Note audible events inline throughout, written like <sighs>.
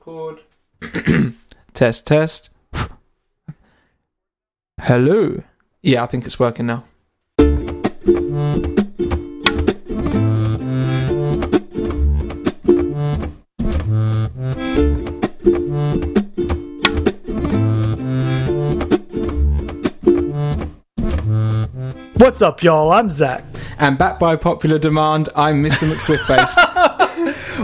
record. <clears throat> test, test. <laughs> Hello. Yeah, I think it's working now. What's up, y'all? I'm Zach. And back by popular demand, I'm Mr. McSwiftface. <laughs>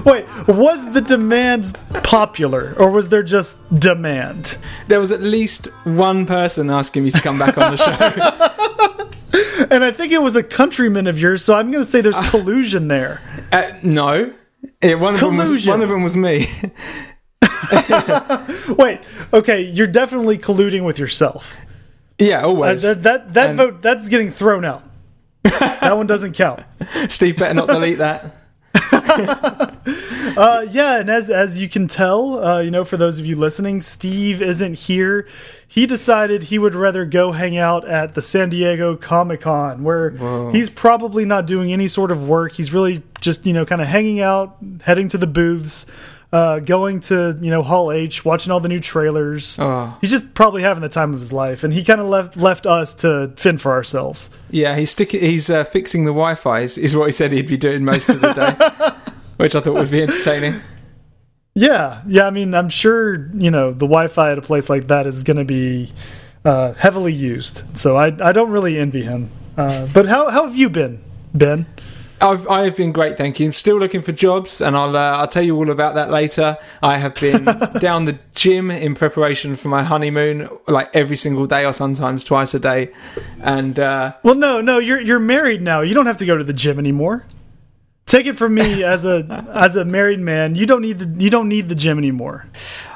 Wait, was the demand popular, or was there just demand? there was at least one person asking me to come back on the show. <laughs> And I think it was a countryman of yours, so I'm going to say there's collusion there. Uh, no. Yeah, one, of them was, Collusion. one of them was me. <laughs> Wait, okay, you're definitely colluding with yourself. yeah, Uh, always. that that, that And- vote that's getting thrown out. that one doesn't count. <laughs> Steve better not delete that. <laughs> Uh, yeah, and as as you can tell, uh, you know, for those of you listening, Steve isn't here. He decided he would rather go hang out at the San Diego Comic Con, where he's probably not doing any sort of work. He's really just you know kind of hanging out, heading to the booths, uh, going to you know Hall H, watching all the new trailers. Oh. He's just probably having the time of his life, and he kind of left left us to fend for ourselves. Yeah, he's sticking. He's uh, fixing the Wi-Fi. Is, is what he said he'd be doing most of the day, <laughs> which I thought would be entertaining. <laughs> Yeah, yeah. I mean, I'm sure you know the Wi-Fi at a place like that is going to be uh, heavily used. So I I don't really envy him. Uh, but how how have you been, Ben? I've I've been great, thank you. I'm still looking for jobs, and I'll uh, I'll tell you all about that later. I have been <laughs> down the gym in preparation for my honeymoon, like every single day, or sometimes twice a day, and uh, Well, no, no. You're you're married now. You don't have to go to the gym anymore. Take it from me as a as a married man. You don't need the you don't need the gym anymore.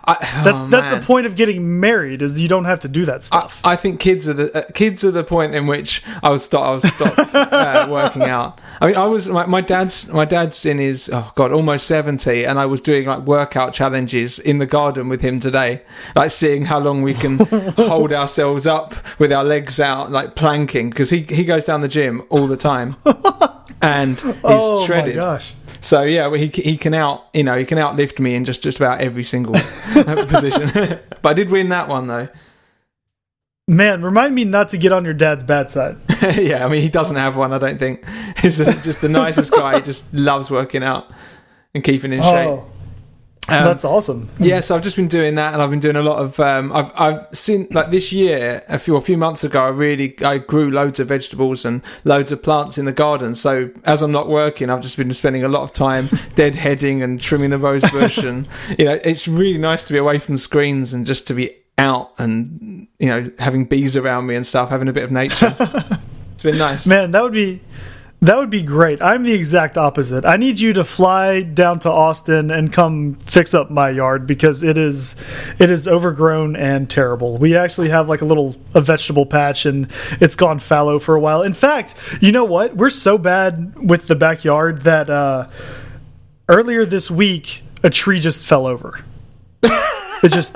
I, That's oh, that's man. the point of getting married is you don't have to do that I, stuff. I think kids are the uh, kids are the point in which I was stop I was stop <laughs> uh, working out. I mean, I was my, my dad's my dad's in his oh god almost seventy, and I was doing like workout challenges in the garden with him today, like seeing how long we can <laughs> hold ourselves up with our legs out, like planking, because he he goes down the gym all the time. <laughs> And <laughs> oh he's oh shredded. my gosh. So yeah, well, he he can out you know he can outlift me in just just about every single <laughs> position. <laughs> but I did win that one though. Man, remind me not to get on your dad's bad side. yeah, I mean, he doesn't have one, I don't think. He's just the nicest guy. He just loves working out and keeping in oh, shape. Um, that's awesome. yeah, so I've just been doing that, and I've been doing a lot of. Um, I've I've seen like this year, a few a few months ago, I really I grew loads of vegetables and loads of plants in the garden. So as I'm not working, I've just been spending a lot of time <laughs> deadheading and trimming the rose bush, and you know, it's really nice to be away from screens and just to be out and you know having bees around me and stuff, having a bit of nature. <laughs> it's been nice. Man, that would be that would be great. I'm the exact opposite. I need you to fly down to Austin and come fix up my yard because it is it is overgrown and terrible. We actually have like a little a vegetable patch and it's gone fallow for a while. In fact, you know what? We're so bad with the backyard that uh earlier this week a tree just fell over. it just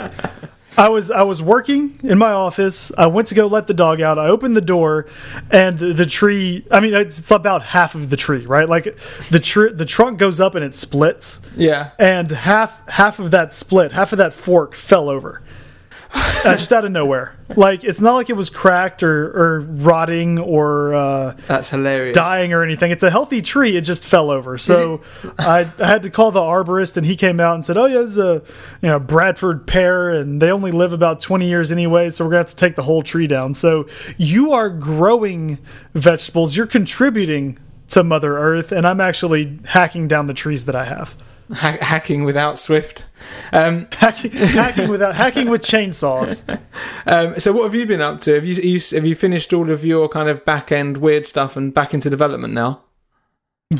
I was I was working in my office. I went to go let the dog out. I opened the door, and the, the tree. I mean, it's, it's about half of the tree, right? Like the tr the trunk goes up and it splits, Yeah. and half half of that split, half of that fork fell over, <laughs> uh, just out of nowhere. Like it's not like it was cracked or or rotting or. Uh, That's hilarious. dying or anything. It's a healthy tree. It just fell over. So I, I had to call the arborist, and he came out and said, "Oh yeah, it's a you know Bradford pear, and they only live about twenty years anyway. So we're gonna have to take the whole tree down." So you are growing vegetables. You're contributing to Mother Earth, and I'm actually hacking down the trees that I have. <laughs> Ha- hacking without Swift. Um, <laughs> Hacking, hacking without hacking with chainsaws. <laughs> um, so, what have you been up to? Have you, you have you finished all of your kind of back end weird stuff and back into development now?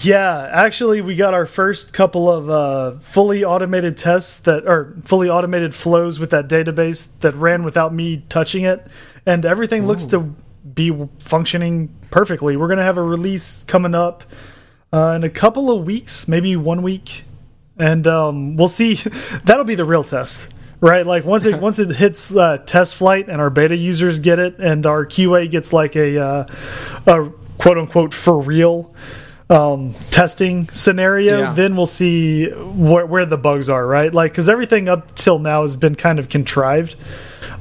Yeah, actually, we got our first couple of uh, fully automated tests that, or fully automated flows with that database that ran without me touching it, and everything looks to be functioning perfectly. We're gonna have a release coming up uh, in a couple of weeks, maybe one week, and um, we'll see. <laughs> That'll be the real test. Right, like once it <laughs> once it hits uh, TestFlight and our beta users get it, and our QA gets like a, uh, a quote unquote for real um, testing scenario, Yeah. then we'll see where, where the bugs are, right? Like, because everything up till now has been kind of contrived.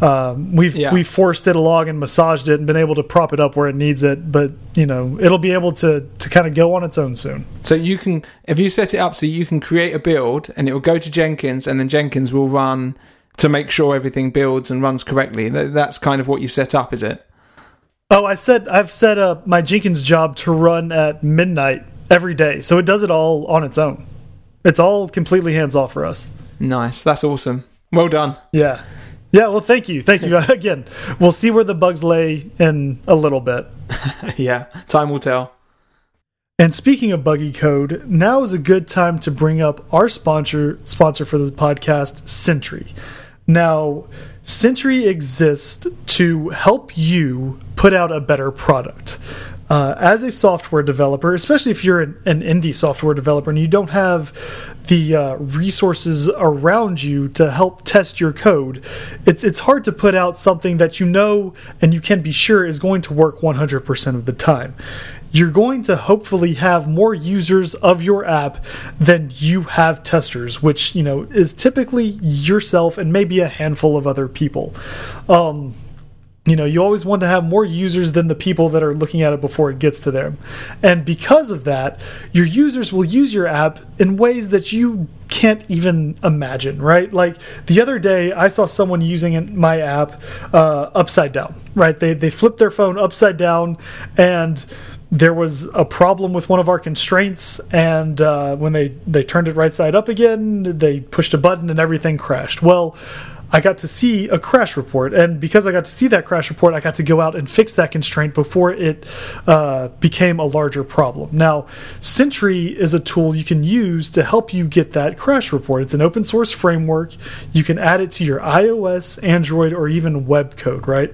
Um, we've Yeah. we forced it along and massaged it and been able to prop it up where it needs it, but you know it'll be able to to kind of go on its own soon. So you can, if you set it up so you can create a build and it will go to Jenkins and then Jenkins will run to make sure everything builds and runs correctly. That's kind of what you set up, is it? Oh, I said I've set up my Jenkins job to run at midnight every day, so it does it all on its own. It's all completely hands off for us. Nice. That's awesome. Well done. Yeah. Yeah, well, thank you. Thank you. <laughs> Again, we'll see where the bugs lay in a little bit. <laughs> yeah. Time will tell. And speaking of buggy code, now is a good time to bring up our sponsor sponsor for the podcast, Sentry. Now, Sentry exists to help you put out a better product. Uh, as a software developer, especially if you're an, an indie software developer and you don't have the uh, resources around you to help test your code, it's it's hard to put out something that you know and you can be sure is going to work 100% of the time you're going to hopefully have more users of your app than you have testers, which you know is typically yourself and maybe a handful of other people. Um, you know, you always want to have more users than the people that are looking at it before it gets to them. And because of that, your users will use your app in ways that you can't even imagine, right? Like the other day, I saw someone using my app uh, upside down, right? They, they flipped their phone upside down and there was a problem with one of our constraints and uh, when they they turned it right side up again they pushed a button and everything crashed well i got to see a crash report and because i got to see that crash report i got to go out and fix that constraint before it uh, became a larger problem. Now sentry is a tool you can use to help you get that crash report. It's an open source framework. You can add it to your ios android or even web code right?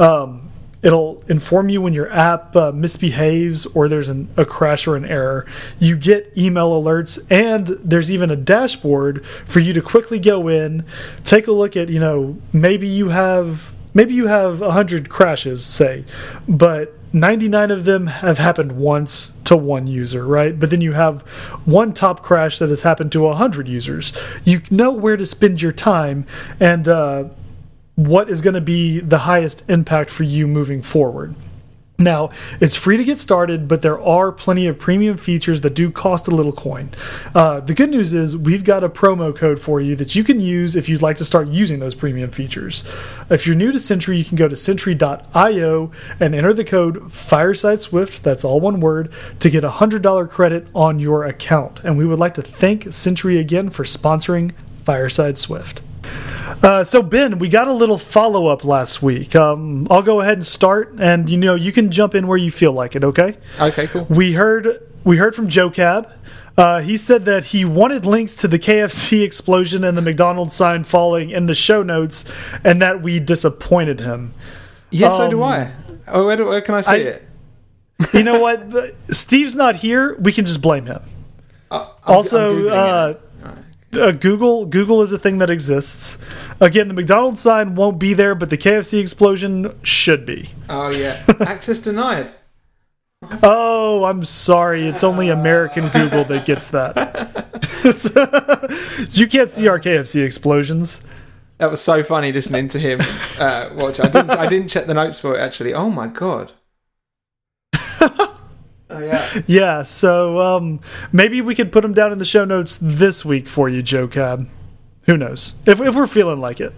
Um, It'll inform you when your app uh, misbehaves or there's an, a crash or an error. You get email alerts, and there's even a dashboard for you to quickly go in, take a look at. You know, maybe you have maybe you have hundred crashes, say, but 99 of them have happened once to one user, right? But then you have one top crash that has happened to 100 users. You know where to spend your time, and uh, what is going to be the highest impact for you moving forward. Now, it's free to get started, but there are plenty of premium features that do cost a little coin. Uh, the good news is we've got a promo code for you that you can use if you'd like to start using those premium features. If you're new to Sentry, you can go to sentry.io and enter the code Fireside Swift, that's all one word, to get a $100 credit on your account. And we would like to thank Sentry again for sponsoring Fireside Swift. Uh, so Ben, we got a little follow up last week. Um, I'll go ahead and start, and you know you can jump in where you feel like it. Okay. Okay, cool. We heard we heard from Joe Cab. Uh, he said that he wanted links to the KFC explosion and the McDonald's sign falling in the show notes, and that we disappointed him. Yeah, so do Um, I. Oh, where, do, where can I see I- it? You know what? Steve's not here. We can just blame him. <laughs> Uh, I'm- I'm also, Googling uh, Google Google is a thing that exists. Again, the McDonald's sign won't be there, but the KFC explosion should be. oh yeah, <laughs> access denied. Oh, I'm sorry. It's only American Google that gets that. <laughs> You can't see our KFC explosions. That was so funny listening to him uh, watch. I didn't. I didn't check the notes for it actually. Oh my god. Yeah. <laughs> Yeah, so um, maybe we could put them down in the show notes this week for you, Joe Cab. Who knows? If, if we're feeling like it.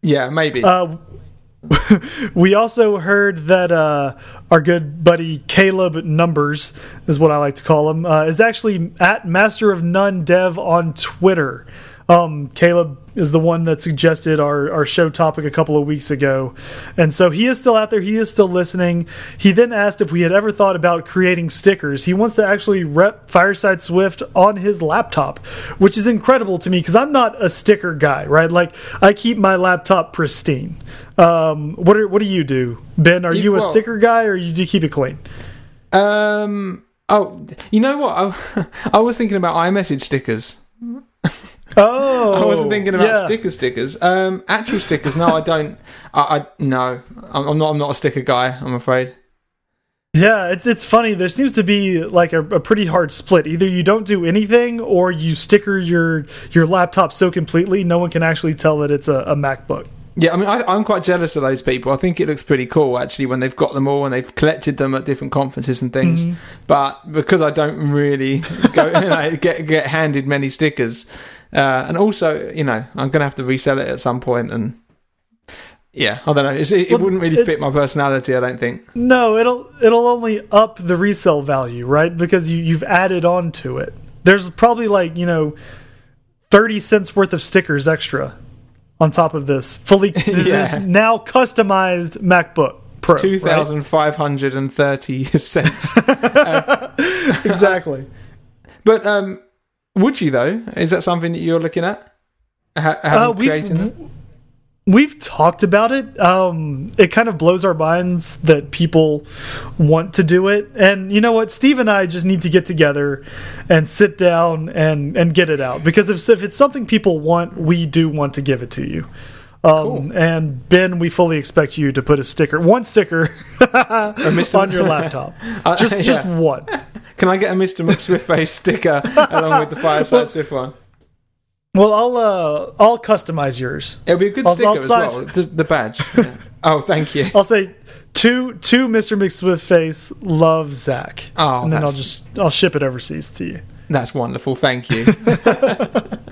Yeah, maybe. Uh, <laughs> we also heard that uh, our good buddy Caleb Numbers is what I like to call him uh, is actually at Master of None Dev on Twitter. Um, Caleb is the one that suggested our, our show topic a couple of weeks ago. And so he is still out there. He is still listening. He then asked if we had ever thought about creating stickers. He wants to actually rep Fireside Swift on his laptop, which is incredible to me because I'm not a sticker guy, right? Like, I keep my laptop pristine. Um, what, are, what do you do? Ben, are You- you a well- sticker guy or do you keep it clean? Um. Oh, you know what? I, <laughs> I was thinking about iMessage stickers. <laughs> Oh, I wasn't thinking about yeah. sticker stickers. Um, actual stickers. No, I don't. I, I no. I'm, not. I'm not a sticker guy. I'm afraid. Yeah, it's it's funny. There seems to be like a, a, pretty hard split. Either you don't do anything, or you sticker your your laptop so completely no one can actually tell that it's a, a MacBook. Yeah, I mean, I, am quite jealous of those people. I think it looks pretty cool actually when they've got them all and they've collected them at different conferences and things. Mm -hmm. But because I don't really go, <laughs> you know, get get handed many stickers, uh, and also you know I'm going to have to resell it at some point and yeah, I don't know. It, it well, wouldn't really it, fit my personality. I don't think. No, it'll it'll only up the resale value, right? Because you you've added on to it. There's probably like you know, thirty cents worth of stickers extra on top of this fully <laughs> yeah. now customized MacBook Pro. Two thousand five hundred and thirty <laughs> cents. <laughs> uh, exactly. But um, would you though? Is that something that you're looking at? Ha uh, creating it? We've talked about it. Um, it kind of blows our minds that people want to do it. And you know what? Steve and I just need to get together and sit down and, and get it out. Because if, if it's something people want, we do want to give it to you. Um, cool. And Ben, we fully expect you to put a sticker, one sticker, <laughs> on your laptop. <laughs> uh, just, yeah. just one. Can I get a Mr. McSwift face sticker along with the Fireside Swift one? Well, I'll uh, I'll customize yours. It'll be a good I'll, sticker I'll as well. The badge. Yeah. <laughs> oh, thank you. I'll say two two Mr. McSwift face love Zach. Oh, and then I'll just I'll ship it overseas to you. That's wonderful. Thank you. <laughs>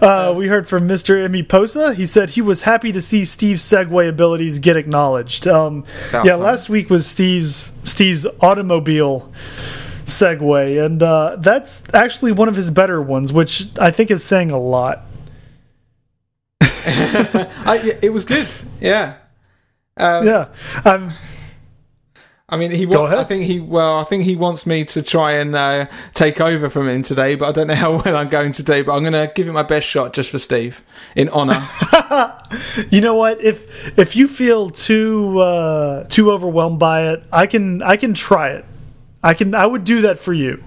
uh, we heard from Mr. Emmy Posa. He said he was happy to see Steve's segue abilities get acknowledged. Um, yeah, time. last week was Steve's Steve's automobile segue, and uh, that's actually one of his better ones, which I think is saying a lot. <laughs> I, it was good, yeah, um, yeah. Um, I mean, he. Go ahead. I think he. Well, I think he wants me to try and uh, take over from him today, but I don't know how <laughs> well I'm going to do. But I'm going to give it my best shot just for Steve, in honor. <laughs> you know what? If if you feel too uh, too overwhelmed by it, I can I can try it. I can I would do that for you.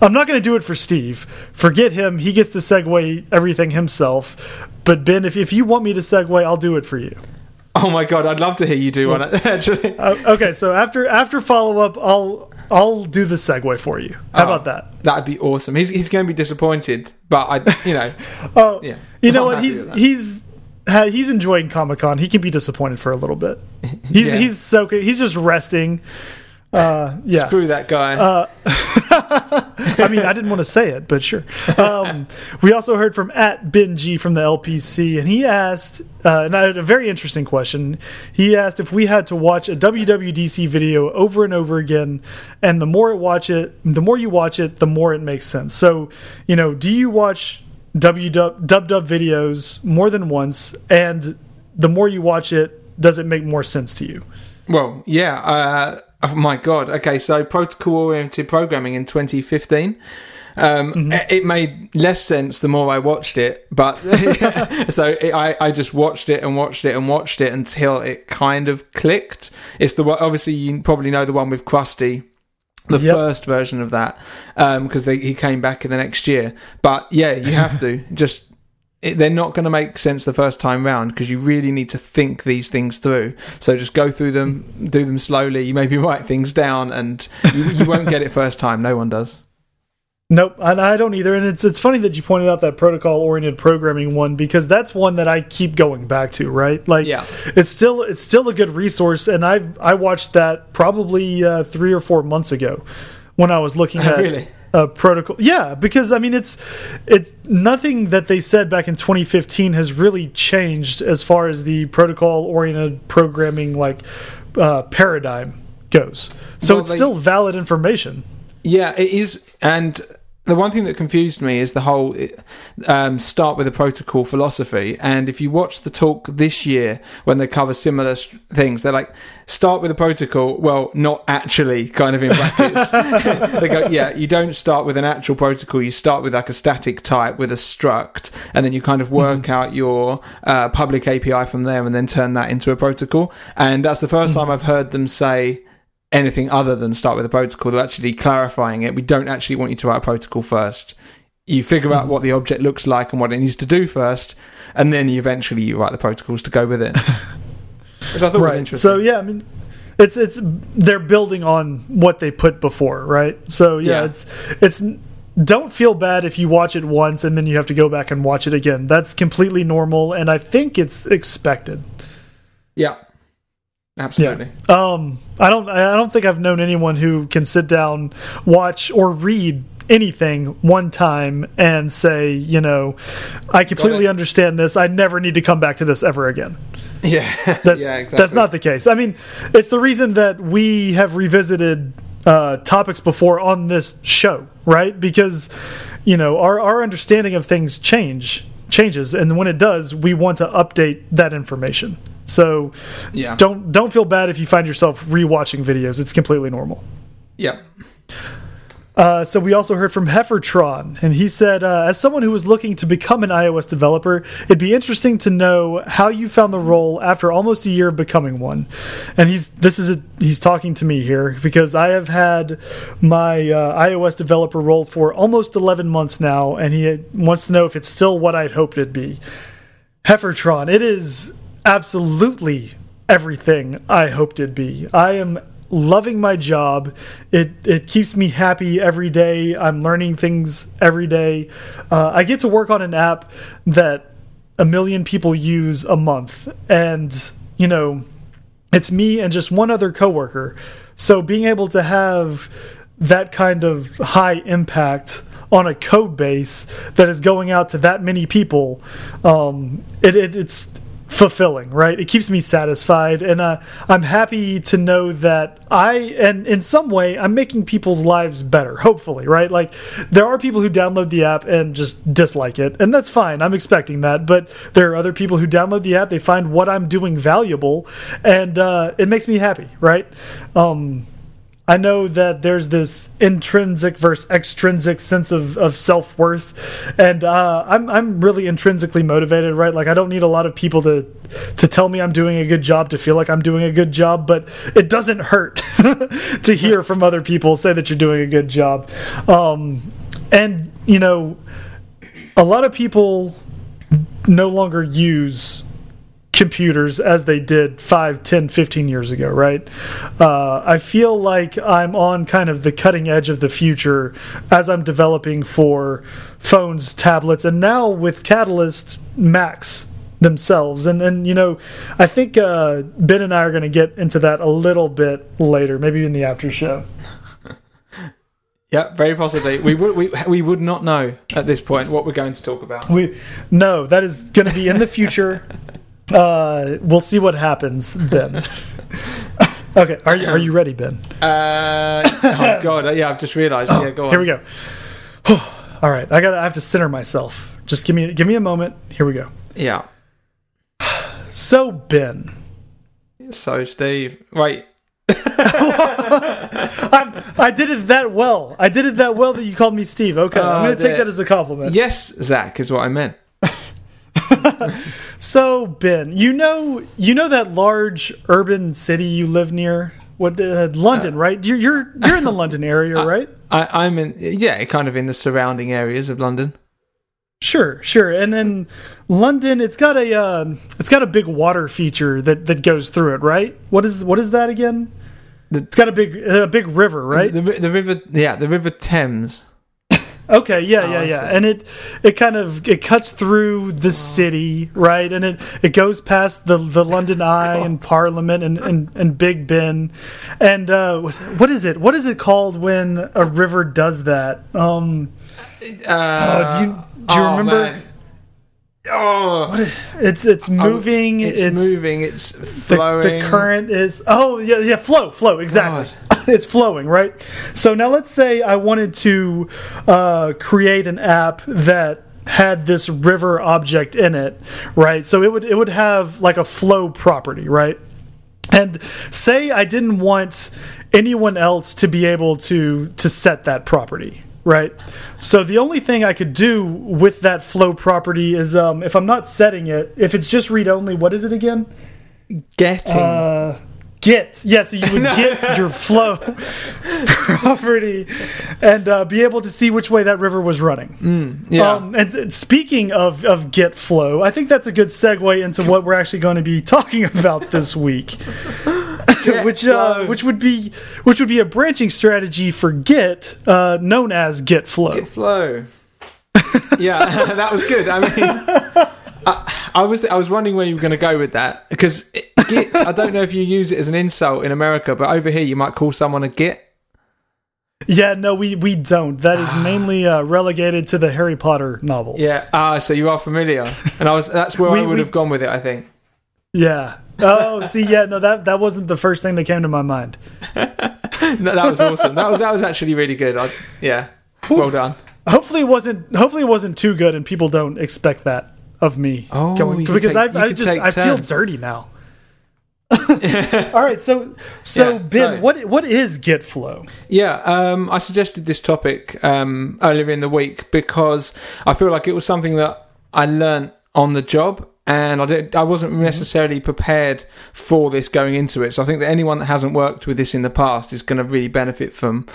I'm not going to do it for Steve. Forget him. He gets to segue everything himself. But Ben, if if you want me to segue, I'll do it for you. <laughs> Oh my god, I'd love to hear you do one. <laughs> Actually, uh, okay. So after after follow up, I'll I'll do the segue for you. How oh, about that? That'd be awesome. He's he's going to be disappointed, but I, you know, <laughs> oh yeah. You know I'm what? He's he's he's enjoying Comic Con. He can be disappointed for a little bit. He's yeah. he's so good. he's just resting. Uh, yeah. Screw that guy. Uh, I mean, I didn't want to say it, but sure. Um, we also heard from at Ben G from the LPC, and he asked, uh, and I had a very interesting question. He asked if we had to watch a WWDC video over and over again, and the more it watch it, the more you watch it, the more it makes sense. So, you know, do you watch W dub dub videos more than once, and the more you watch it, does it make more sense to you? Well, yeah. Uh, Oh my god. Okay, so protocol oriented programming in 2015. Um, mm -hmm. It made less sense the more I watched it, but <laughs> so it, I, I just watched it and watched it and watched it until it kind of clicked. It's the one, obviously you probably know the one with Crusty, the yep. first version of that, because um, he came back in the next year. But yeah, you have to <laughs> just they're not going to make sense the first time round because you really need to think these things through. So just go through them, do them slowly. You maybe <laughs> write things down, and you, you won't get it first time. No one does. Nope, and I don't either. And it's it's funny that you pointed out that protocol oriented programming one because that's one that I keep going back to. Right, like yeah. it's still it's still a good resource, and I I watched that probably uh, three or four months ago when I was looking <laughs> at really uh, protocol. Yeah, because I mean, it's it's nothing that they said back in 2015 has really changed as far as the protocol oriented programming like uh, paradigm goes. So well, it's they, still valid information. Yeah, it is, and the one thing that confused me is the whole um, start with a protocol philosophy. And if you watch the talk this year when they cover similar things, they're like, start with a protocol. Well, not actually, kind of in brackets. <laughs> <laughs> they go, yeah, you don't start with an actual protocol. You start with like a static type with a struct, and then you kind of work mm-hmm. out your uh, public API from there and then turn that into a protocol. And that's the 1st mm-hmm. time I've heard them say, anything other than start with a protocol. They're actually clarifying it. We don't actually want you to write a protocol first. You figure out what the object looks like and what it needs to do first, and then you eventually you write the protocols to go with it. <laughs> Which I thought right. was interesting. So yeah, I mean, it's it's they're building on what they put before, right? So yeah, Yeah. it's it's don't feel bad if you watch it once and then you have to go back and watch it again. That's completely normal, and I think it's expected. Yeah, absolutely. Um, I don't I don't think I've known anyone who can sit down, watch or read anything one time and say, you know, I completely understand this. I never need to come back to this ever again. <laughs> Yeah, That's, yeah, exactly. That's not the case. I mean, it's the reason that we have revisited uh, topics before on this show, right? Because you know our our understanding of things change changes, and when it does, we want to update that information. So Yeah. don't don't feel bad if you find yourself rewatching videos. It's completely normal. Yeah. Uh, so we also heard from Heffertron, and he said, uh, as someone who was looking to become an iOS developer, it'd be interesting to know how you found the role after almost a year of becoming one. And he's this is a, he's talking to me here because I have had my uh, iOS developer role for almost 11 months now, and he wants to know if it's still what I'd hoped it'd be. Heffertron, it is absolutely everything I hoped it'd be. I am loving my job. It it keeps me happy every day. I'm learning things every day. Uh, I get to work on an app that a million people use a month, and you know, it's me and just one other coworker. So being able to have that kind of high impact on a code base that is going out to that many people, um, it, it, it's fulfilling, right? It keeps me satisfied, and uh, I'm happy to know that I, and in some way, I'm making people's lives better. Hopefully, right? Like there are people who download the app and just dislike it, and that's fine. I'm expecting that, but there are other people who download the app, they find what I'm doing valuable, and uh, it makes me happy, right? Um, I know that there's this intrinsic versus extrinsic sense of, of self worth, and uh, I'm I'm really intrinsically motivated, right? Like I don't need a lot of people to to tell me I'm doing a good job to feel like I'm doing a good job, but it doesn't hurt <laughs> to hear from other people say that you're doing a good job, um, and you know, a lot of people no longer use computers as they did 5 10 15 years ago right uh, i feel like i'm on kind of the cutting edge of the future as i'm developing for phones tablets and now with catalyst macs themselves and and you know i think uh, ben and i are going to get into that a little bit later maybe in the after show <laughs> Yeah, very possibly. We would we we would not know at this point what we're going to talk about. we no that is going to be in the future <laughs> uh, we'll see what happens then <laughs> okay are you, are you ready ben Uh, oh god, yeah, I've just realised. yeah, go on. Here we go. <sighs> All right, I got. I have to center myself. Just give me give me a moment. Here we go. Yeah. <sighs> So Ben, So Steve, wait. <laughs> I'm, I did it that well. I did it that well that you called me Steve. Okay, I'm Oh, going to take that as a compliment. Yes, Zach is what I meant. <laughs> So Ben, you know you know that large urban city you live near. What uh, London, right? You're you're you're in the London area, right? I, I'm in, yeah, kind of in the surrounding areas of London. Sure, sure. And then London, it's got a uh, it's got a big water feature that that goes through it, right? What is what is that again? The- It's got a big a big river, right? The, the river, yeah, the River Thames. Okay, yeah, Oh, yeah, yeah. And it it kind of it cuts through the city, right? And it it goes past the the London <laughs> Eye and Parliament and, and and Big Ben. And uh what, what is it? What is it called when a river does that? Um Uh, do you do you oh, remember? man. Oh, It's it's moving, it's, moving. It's flowing. the current is oh yeah yeah flow flow exactly <laughs> it's flowing right? So now let's say i wanted to uh, create an app that had this river object in it right? So it would it would have like a flow property right? And say i didn't want anyone else to be able to to set that property right? So the only thing i could do with that flow property is um, if i'm not setting it if it's just read only what is it again? Getting. uh, get yeah so you would <laughs> get your flow <laughs> property and uh, be able to see which way that river was running yeah. um, and, and speaking of, of get flow i think that's a good segue into what we're actually going to be talking <laughs> about this week which uh, which would be which would be a branching strategy for Git, uh, known as Git Flow. Git Flow. yeah, that was good. I mean, I, I, was I was wondering where you were going to go with that because Git. I don't know if you use it as an insult in America, but over here you might call someone a Git. Yeah, no, we we don't. That is mainly uh, relegated to the Harry Potter novels. Yeah, ah, so you are familiar, and I was that's where we, I would we, have gone with it. I think. Yeah. Oh, see, yeah, no, that that wasn't the first thing that came to my mind. <laughs> no, that was awesome. That was that was actually really good. I, yeah, well done. Hopefully, it wasn't. Hopefully, it wasn't too good, and people don't expect that of me. Oh, going, because take, I, I just I feel dirty now. <laughs> <laughs> All right, so so yeah, Ben, so, what what is Git Flow? Yeah, um, I suggested this topic um, earlier in the week because I feel like it was something that I learned on the job, and I did I wasn't mm-hmm. necessarily prepared for this going into it. So I think that anyone that hasn't worked with this in the past is going to really benefit from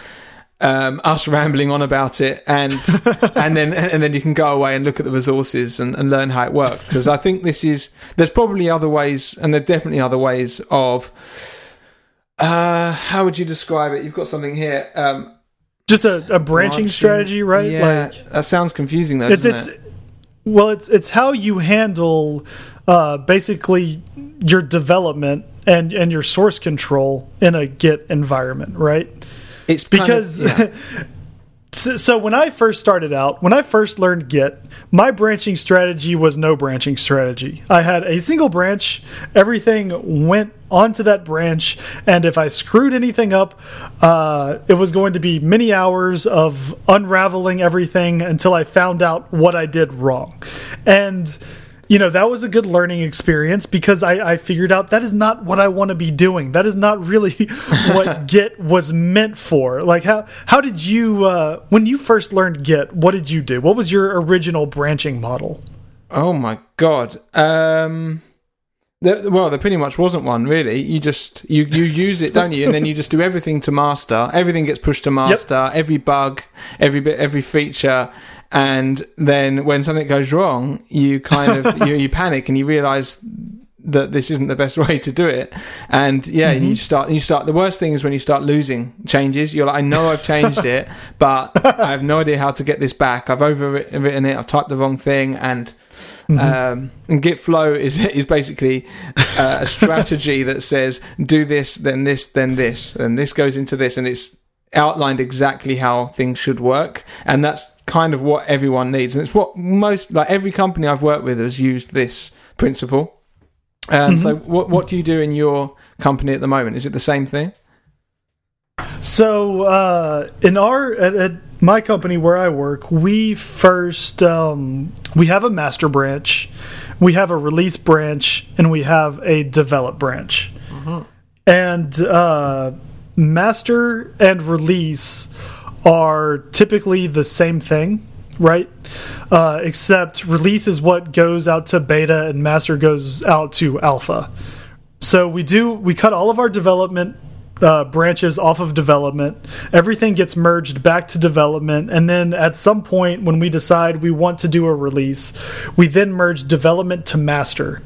um, us rambling on about it, and <laughs> and then and then you can go away and look at the resources and, and learn how it works. Because I think this is there's probably other ways, and there are definitely other ways of. Uh, how would you describe it? You've got something here. Um, Just a, a branching, branching, strategy, right? Yeah, like, that sounds confusing though. It's, it's it? well, it's it's how you handle uh, basically your development and and your source control in a Git environment, right? It's because of, yeah. <laughs> so, so, when I first started out, when I first learned Git, my branching strategy was no branching strategy. I had a single branch, everything went onto that branch, and if I screwed anything up, uh, it was going to be many hours of unraveling everything until I found out what I did wrong. And you know that was a good learning experience because I, I figured out that is not what I want to be doing. That is not really <laughs> what <laughs> Git was meant for. Like how how did you uh, when you first learned Git? What did you do? What was your original branching model? Oh my god. Um, well, there pretty much wasn't one really. You just you you use it, don't you? And then you just do everything to master. Everything gets pushed to <laughs> master. Yep. Every bug, every bit, every feature, and then when something goes wrong, you kind of you, you <laughs> panic and you realize that this isn't the best <laughs> way to do it. And yeah, mm-hmm. you start you start the worst thing is when you start losing changes. You're like, I know I've changed it, <laughs> but I have no idea how to get this back. I've overwritten it, I've typed the wrong thing and Mm-hmm. Um, and Git Flow is is basically uh, a strategy that says do this, then this, then this, and this goes into this, and it's outlined exactly how things should work, and that's kind of what everyone needs, and it's what most like every company I've worked with has used this principle. And mm-hmm. so, what what do you do in your company at the moment? Is it the same thing? So, uh, in our at, at, my company where I work, we first um, we have a master branch, we have a release branch, and we have a develop branch. Mm -hmm. And uh, master and release are typically the same thing, right? Uh, except release is what goes out to beta, and master goes out to alpha. So we do we cut all of our development uh, branches off of development. Everything gets merged back to development, and then at some point when we decide we want to do a release, we then merge development to master.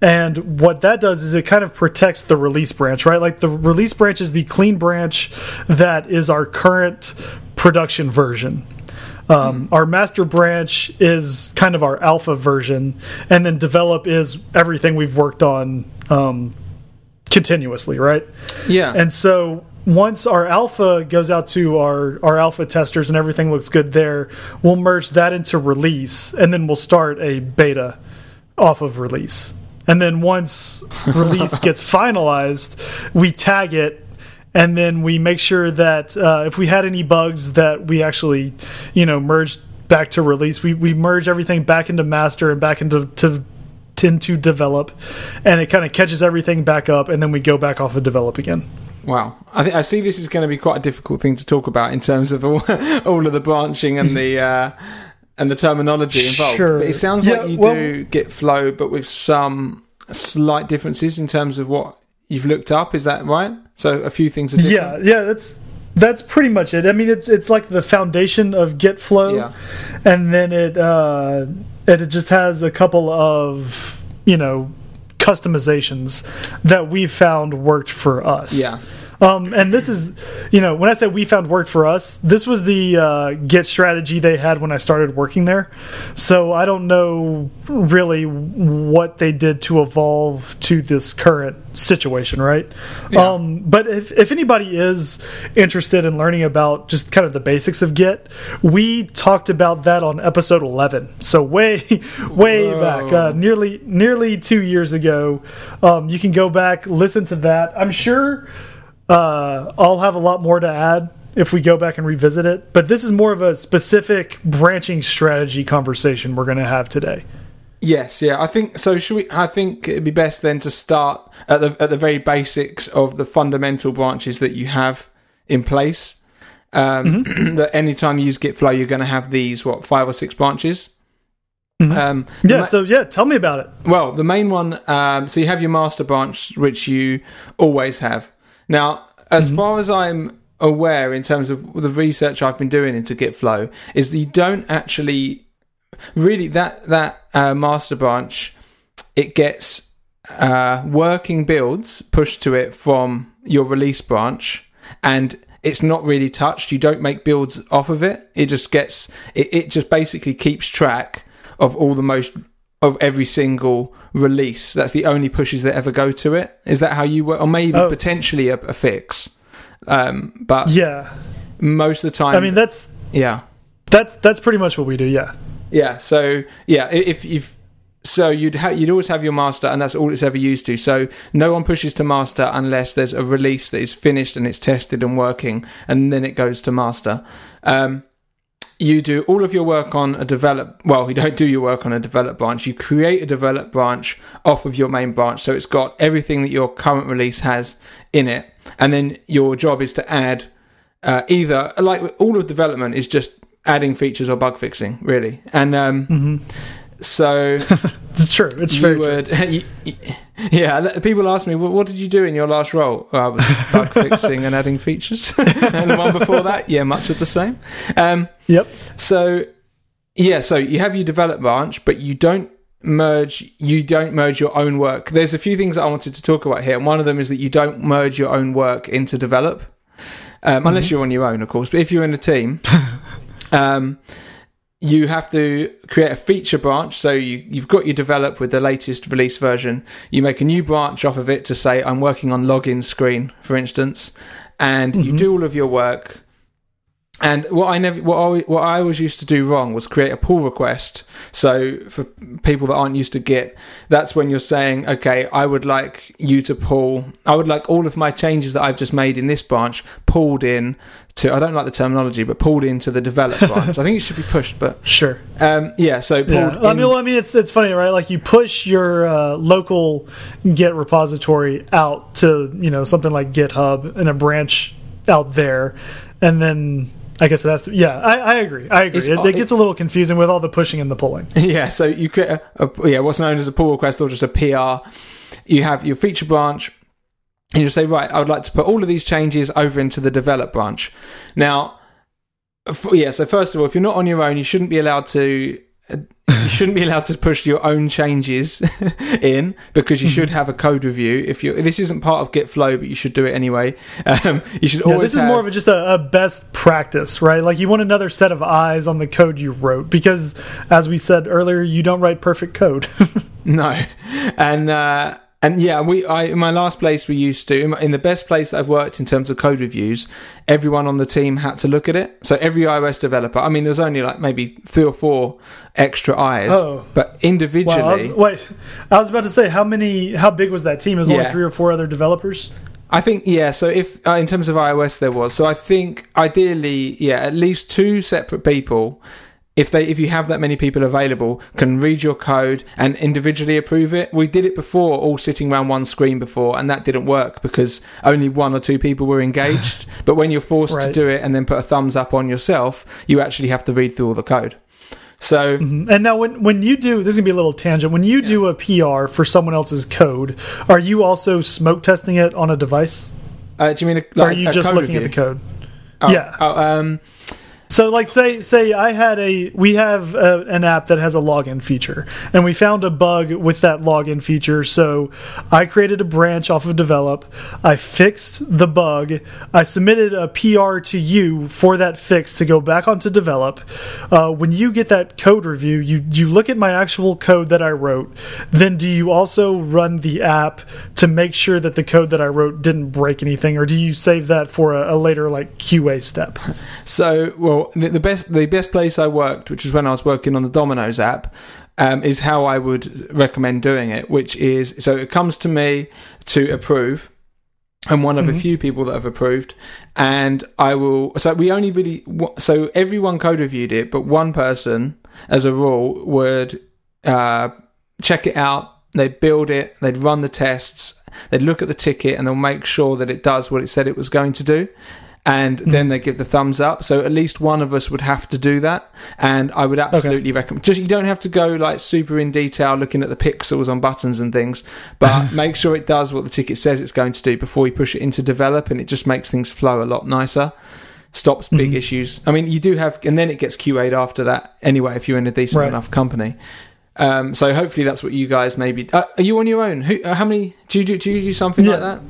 And what that does is it kind of protects the release branch, right? Like the release branch is the clean branch that is our current production version. Um, mm. Our master branch is kind of our alpha version, and then develop is everything we've worked on um, continuously, right? Yeah. And so once our alpha goes out to our our alpha testers and everything looks good there, we'll merge that into release, and then we'll start a beta off of release. And then once release <laughs> gets finalized, we tag it and then we make sure that uh, if we had any bugs that we actually, you know, merged back to release, we, we merge everything back into master and back into to tend to develop, and it kind of catches everything back up, and then we go back off and develop again. Wow, I think I see this is going to be quite a difficult thing to talk about in terms of all, <laughs> all of the branching and the uh, and the terminology involved. Sure. But it sounds yeah, like you well, do Git Flow, but with some slight differences in terms of what you've looked up. Is that right? So a few things are different. Yeah, yeah, that's that's pretty much it. I mean, it's it's like the foundation of Git Flow, yeah. and then it uh, it just has a couple of you know customizations that we've found worked for us. Yeah. Um, and this is, you know, when I said we found worked for us, this was the uh, Git strategy they had when I started working there. So I don't know really what they did to evolve to this current situation, right? Yeah. Um, but if, if anybody is interested in learning about just kind of the basics of Git, we talked about that on episode 11. So way, <laughs> way Whoa. back, uh, nearly nearly two years ago. Um, you can go back, listen to that. I'm sure uh, I'll have a lot more to add if we go back and revisit it. But this is more of a specific branching strategy conversation we're going to have today. Yes, yeah. I think so. Should we? I think it'd be best then to start at the at the very basics of the fundamental branches that you have in place. Um, <clears throat> That anytime you use Git Flow, you're going to have these what five or six branches. Um, Yeah. So yeah, tell me about it. well, the main one. Um, so you have your master branch, which you always have. Now, as far as I'm aware, in terms of the research I've been doing into Git Flow, is that you don't actually really that that uh, master branch. It gets uh, working builds pushed to it from your release branch, and it's not really touched. You don't make builds off of it. It just gets it, it just basically keeps track of all the most of every single release. That's the only pushes that ever go to it. Is that how you work? Or maybe Oh. potentially a, a fix. Um, but Yeah. most of the time, I mean that's yeah, that's that's pretty much what we do. Yeah. yeah. So yeah, if if so, you'd ha- you'd always have your master, and that's all it's ever used to. So no one pushes to master unless there's a release that is finished and it's tested and working, and then it goes to master. Um, you do all of your work on a develop. Well, you don't do your work on a develop branch. You create a develop branch off of your main branch, so it's got everything that your current release has in it, and then your job is to add uh, either like all of development is just adding features or bug fixing, really. And um, so <laughs> It's true. It's you very true. would, <laughs> y- y- yeah. People ask me, well, "What did you do in your last role?" "Oh, I was <laughs> bug fixing and adding features. and the one before that, yeah, much of the same. Um, Yep. so yeah, so you have your develop branch, but you don't merge you don't merge your own work. There's a few things that I wanted to talk about here, and one of them is that you don't merge your own work into develop. Um, unless you're on your own, of course. But if you're in a team, um, you have to create a feature branch. So you, you've got your develop with the latest release version. You make a new branch off of it to say, I'm working on login screen, for instance, and you mm-hmm. do all of your work. And what I never, what I, what I always used to do wrong was create a pull request. So for people that aren't used to Git, that's when you're saying, okay, I would like you to pull, I would like all of my changes that I've just made in this branch pulled in to, I don't like the terminology, but pulled into the develop <laughs> branch. I think it should be pushed, but Sure. um, yeah. So pulled. Yeah. I mean, well, I mean, it's it's funny, right? Like you push your uh, local Git repository out to you know something like GitHub and a branch out there, and then I guess it has to. Yeah, I, I agree. I agree. It, it gets a little confusing with all the pushing and the pulling. <laughs> Yeah, so you create a, a yeah, what's known as a pull request or just a PR. You have your feature branch. And you say, right, I would like to put all of these changes over into the develop branch. Now, f- yeah. So first of all, if you're not on your own, you shouldn't be allowed to. You shouldn't be allowed to push your own changes <laughs> in because you should have a code review. If you this isn't part of Git Flow, but you should do it anyway. <laughs> Um, you should Yeah, always. this is have- more of a, just a, a best practice, right? Like you want another set of eyes on the code you wrote because, as we said earlier, you don't write perfect code. <laughs> No, and uh, and yeah, we I in my last place we used to in, my- in the best place that I've worked in terms of code reviews. Everyone on the team had to look at it. So every iOS developer, I mean, there's only like maybe three or four extra eyes, Oh. but individually, Wow, I was, wait, I was about to say how many, how big was that team? Is only Yeah. three or four other developers? I think yeah. So if uh, in terms of iOS there was, so I think ideally yeah, at least two separate people. If they, if you have that many people available, can read your code and individually approve it. We did it before, all sitting around one screen before, and that didn't work because only one or two people were engaged. <laughs> but when you're forced to do it and then put a thumbs up on yourself, you actually have to read through all the code. So And now, when when you do, this is gonna be a little tangent. When you do a PR for someone else's code, are you also smoke testing it on a device, uh, do you mean a, or like are you a just code looking review? at the code? Oh, Yeah. Oh, um, So, like, say, say I had a, we have a, an app that has a login feature, and we found a bug with that login feature. So, I created a branch off of develop. I fixed the bug. I submitted a PR to you for that fix to go back onto develop. Uh, when you get that code review, you you look at my actual code that I wrote. Then, do you also run the app to make sure that the code that I wrote didn't break anything, or do you save that for a, a later like QA step? So, well, the, the best the best place I worked, which was when I was working on the Domino's app, um, is how I would recommend doing it. Which is so it comes to me to approve. I'm one of Mm-hmm. a few people that have approved, and I will. So we only really. So everyone code reviewed it, but one person, as a rule, would uh, check it out. They'd build it. They'd run the tests. They'd look at the ticket, and they'll make sure that it does what it said it was going to do. And then they give the thumbs up. So at least one of us would have to do that. And I would absolutely recommend. Just you don't have to go like super in detail looking at the pixels on buttons and things, but <laughs> make sure it does what the ticket says it's going to do before you push it into develop, and it just makes things flow a lot nicer stops big issues. I mean, you do have, and then it gets QA'd after that anyway if you're in a decent Right. enough company. Um, so hopefully that's what you guys maybe. Uh, are you on your own? Who? Uh, how many? Do you do? Do you do something Yeah. like that?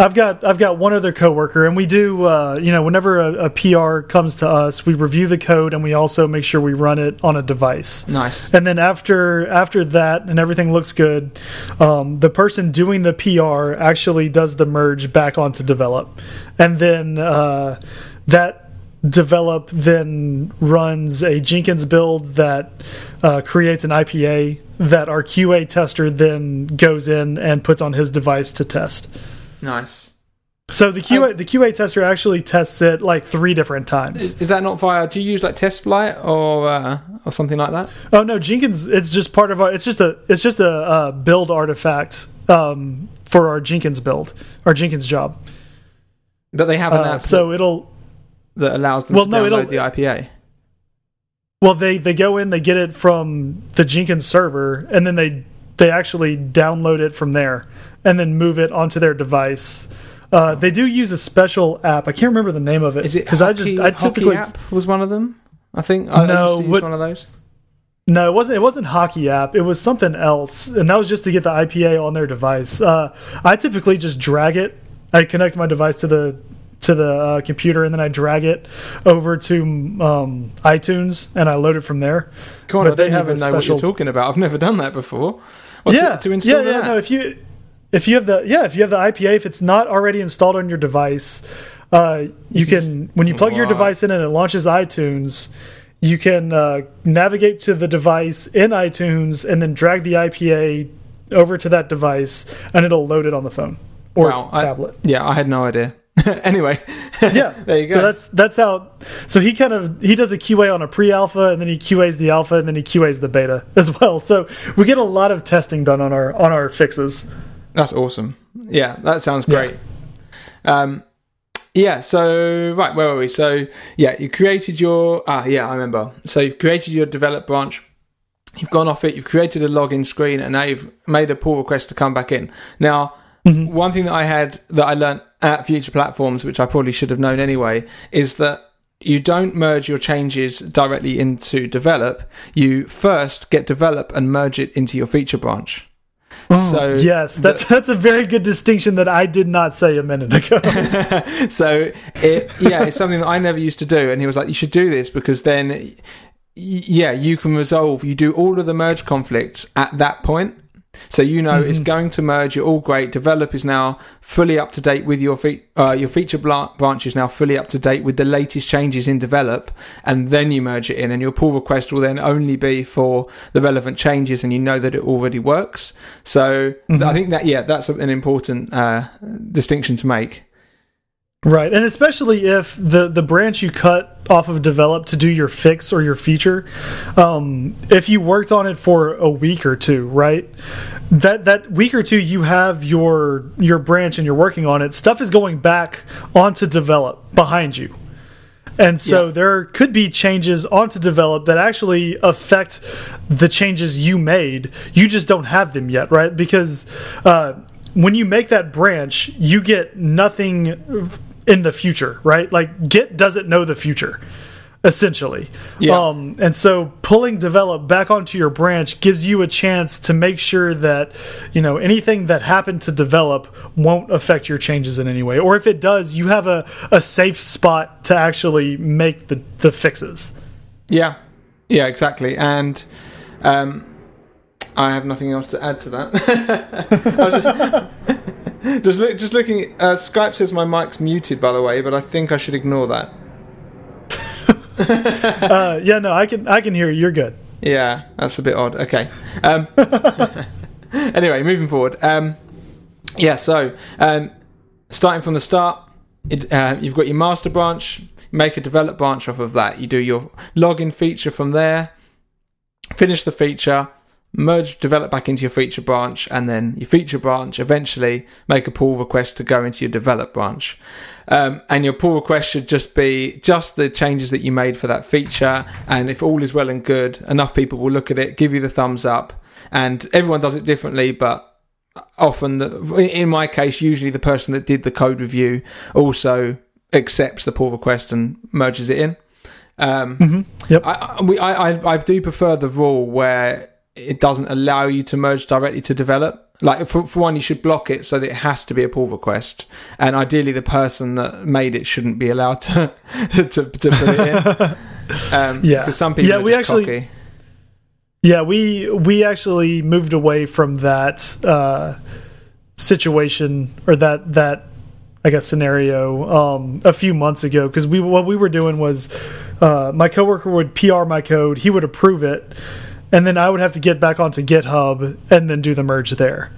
I've got I've got one other coworker, and we do uh, you know whenever a, a PR comes to us, we review the code and we also make sure we run it on a device. Nice. And then after after that and everything looks good, um, the person doing the PR actually does the merge back onto develop, and then uh, that develop then runs a Jenkins build that uh, creates an IPA that our QA tester then goes in and puts on his device to test. Nice. So the QA the QA tester actually tests it like three different times. Is, is that not via? Do you use like TestFlight or uh, or something like that? Oh no, Jenkins! It's just part of our. It's just a. It's just a, uh build artifact um, for our Jenkins build, our Jenkins job. But they have an Uh, app so it'll. that allows them well, to no, download the IPA. Well, they they go in, they get it from the Jenkins server, and then they they actually download it from there, and then move it onto their device. Uh, they do use a special app. I can't remember the name of it Is it because I just Hockey- I Hockey typically app was one of them. I think I No, used what- one of those. No, it wasn't. It wasn't HockeyApp. It was something else, and that was just to get the IPA on their device. Uh, I typically just drag it. I connect my device to the to the uh, computer, and then I drag it over to um, iTunes, and I load it from there. God, But I they don't have a even know what special- you're talking about. I've never done that before. What, yeah, to, to install yeah, yeah. that? No, if you if you have the yeah, if you have the IPA, if it's not already installed on your device, uh, you can when you plug your device in and it launches iTunes, you can uh, navigate to the device in iTunes and then drag the IPA over to that device, and it'll load it on the phone or Wow, I- tablet. yeah, I had no idea. <laughs> anyway, yeah, <laughs> there you go. So that's that's how. So he kind of he does a QA on a pre-alpha, and then he QAs the alpha, and then he QAs the beta <laughs> as well. So we get a lot of testing done on our on our fixes. That's awesome. Yeah, that sounds Yeah. great. Um, yeah. So right, where were we? So yeah, you created your ah yeah, I remember. So you've created your develop branch. You've gone off it. You've created a login screen, and now you've made a pull request to come back in. Now, Mm-hmm. one thing that I had that I learned at Future Platforms, which I probably should have known anyway, is that you don't merge your changes directly into develop. You first get develop and merge it into your feature branch. Oh, so Yes, that's that's a very good distinction that I did not say a minute ago. <laughs> so it, yeah, it's something that I never used to do, and he was like, "You should do this because then, yeah, you can resolve. You do all of the merge conflicts at that point, so you know it's going to merge. You're all great. Develop is now fully up to date with your fe- uh, your feature bla- branch is now fully up to date with the latest changes in develop, and then you merge it in, and your pull request will then only be for the relevant changes, and you know that it already works. So th- I think that yeah, that's an important uh, distinction to make. Right, and especially if the the branch you cut off of develop to do your fix or your feature, um, if you worked on it for a week or two, right? That that week or two you have your your branch and you're working on it. Stuff is going back onto develop behind you. And so Yeah. there could be changes onto develop that actually affect the changes you made. You just don't have them yet, right? Because uh, when you make that branch, you get nothing in the future, right? Like Git doesn't know the future. essentially. Yeah. Um, and so pulling develop back onto your branch gives you a chance to make sure that you know anything that happened to develop won't affect your changes in any way, or if it does, you have a, a safe spot to actually make the the fixes. Yeah, yeah, exactly. And um, I have nothing else to add to that. <laughs> I was just, just, look, just looking. Uh, Skype says my mic's muted, by the way, but I think I should ignore that. <laughs> Uh, yeah, no, I can I can hear you. You're good. Yeah, that's a bit odd. Okay. Um, <laughs> anyway, moving forward. Um, yeah, so um, starting from the start, it, uh, you've got your master branch. Make a develop branch off of that. You do your login feature from there. Finish the feature. Merge develop back into your feature branch, and then your feature branch eventually make a pull request to go into your develop branch. Um, and your pull request should just be just the changes that you made for that feature. And if all is well and good, enough people will look at it, give you the thumbs up. And everyone does it differently, but often, the, in my case, usually the person that did the code review also accepts the pull request and merges it in. Um, Yep. I, I, we, I, I- I do prefer the rule where it doesn't allow you to merge directly to develop. Like for, for one, you should block it so that it has to be a pull request, and ideally the person that made it shouldn't be allowed to <laughs> to, to put it in. <laughs> Um, Yeah. because some people Yeah, we just actually- cocky. Yeah, we we actually moved away from that uh, situation or that that I guess scenario um, a few months ago because we what we were doing was uh, my coworker would PR my code, he would approve it, and then I would have to get back onto GitHub and then do the merge there.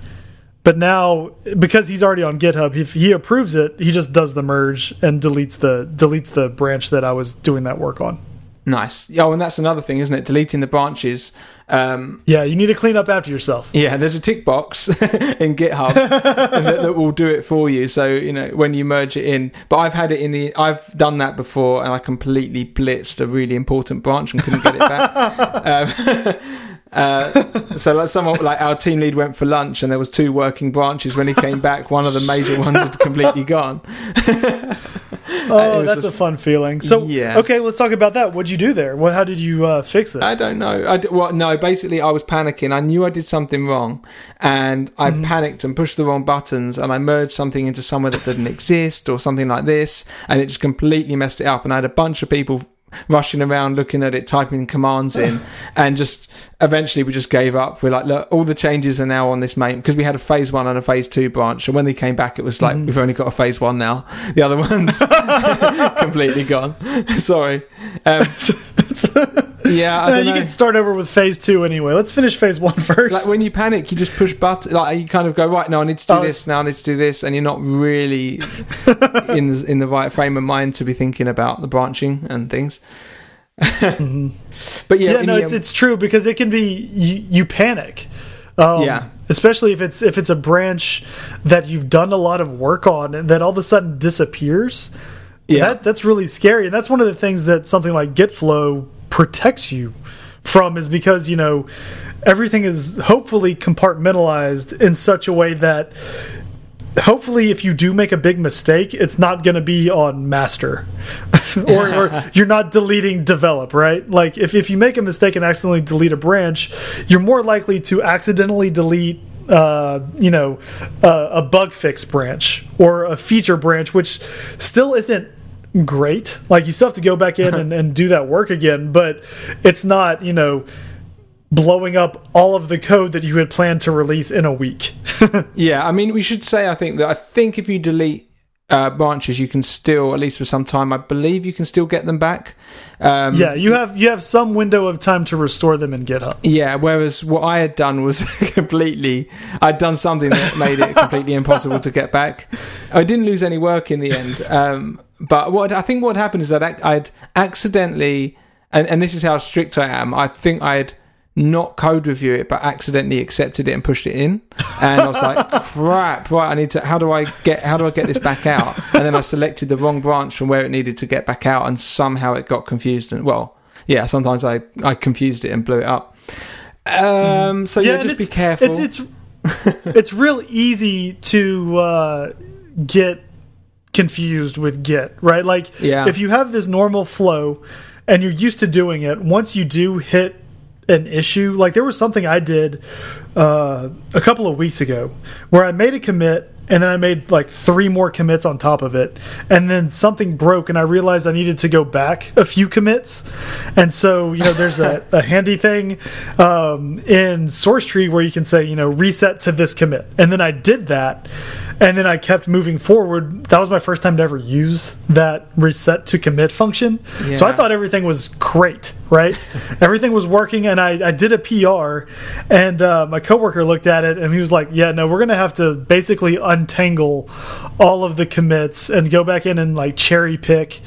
But now, because he's already on GitHub, if he approves it, he just does the merge and deletes the deletes the branch that I was doing that work on. Nice. Oh, and that's another thing, isn't it? Deleting the branches. Um, Yeah, you need to clean up after yourself. Yeah, there's a tick box <laughs> in GitHub <laughs> that, that will do it for you. So you know when you merge it in. But I've had it in the. I've done that before, and I completely blitzed a really important branch and couldn't get it back. <laughs> um, uh, so like someone like our team lead went for lunch, and there was two working branches. When he came back, one of the major ones had completely gone. <laughs> Oh, that's just- a fun feeling. So, Yeah. okay, let's talk about that. What'd you do there? What, how did you uh, fix it? I don't know. I well, no. Basically, I was panicking. I knew I did something wrong, and I panicked and pushed the wrong buttons, and I merged something into somewhere that didn't <laughs> exist or something like this, and it just completely messed it up. And I had a bunch of people rushing around looking at it, typing commands in, <laughs> and just eventually we just gave up. We're like, look, all the changes are now on this main because we had a phase one and a phase two branch, and when they came back, it was like we've only got a phase one now. The other ones <laughs> <laughs> completely gone. Sorry. Um, yeah, I Uh, don't you know. can start over with phase two anyway. Let's finish phase one <laughs> first. like when you panic, you just push button. Like you kind of go right now. I need to do Oh, this now. I need to do this, and you're not really <laughs> in the, in the right frame of mind to be thinking about the branching and things. <laughs> But yeah, yeah, no, the it's it's true because it can be you, you panic. Um, Yeah. especially if it's if it's a branch that you've done a lot of work on and that all of a sudden disappears. yeah, That that's really scary, and that's one of the things that something like GitFlow protects you from is because you know everything is hopefully compartmentalized in such a way that hopefully if you do make a big mistake it's not going to be on master. <laughs> Or, or <laughs> you're not deleting develop right? Like if, if you make a mistake and accidentally delete a branch you're more likely to accidentally delete uh, you know uh, a bug fix branch or a feature branch which still isn't great like you still have to go back in <laughs> and, and do that work again but it's not you know blowing up all of the code that you had planned to release in a week <laughs> yeah. I mean, we should say I think that I think if you delete uh, branches, you can still at least for some time. I believe you can still get them back. Um, Yeah, you have you have some window of time to restore them in GitHub. Yeah, whereas what I had done was <laughs> completely, I'd done something that made it completely impossible to get back. I didn't lose any work in the end, um, but what I think what happened is that I'd accidentally, and, and this is how strict I am. I think I'd not code review it, but accidentally accepted it and pushed it in, and I was like, <laughs> "Crap! Right, I need to. How do I get? How do I get this back out?" And then I selected the wrong branch from where it needed to get back out, and somehow it got confused. And well, yeah, sometimes I I confused it and blew it up. Um, so yeah, and just be careful. It's it's <laughs> it's real easy to uh, get confused with Git, right? Like Yeah. if you have this normal flow and you're used to doing it, once you do hit an issue, like there was something I did uh, a couple of weeks ago where I made a commit and then I made like three more commits on top of it, and then something broke, and I realized I needed to go back a few commits, and so you know there's a, <laughs> a handy thing um, in SourceTree where you can say you know reset to this commit, and then I did that, and then I kept moving forward. That was my first time to ever use that reset to commit function, yeah. so I thought everything was great, right? <laughs> everything was working, and I, I did a PR, and uh, my coworker looked at it, and he was like, "Yeah, no, we're gonna have to basically." untangle all of the commits and go back in and like cherry pick.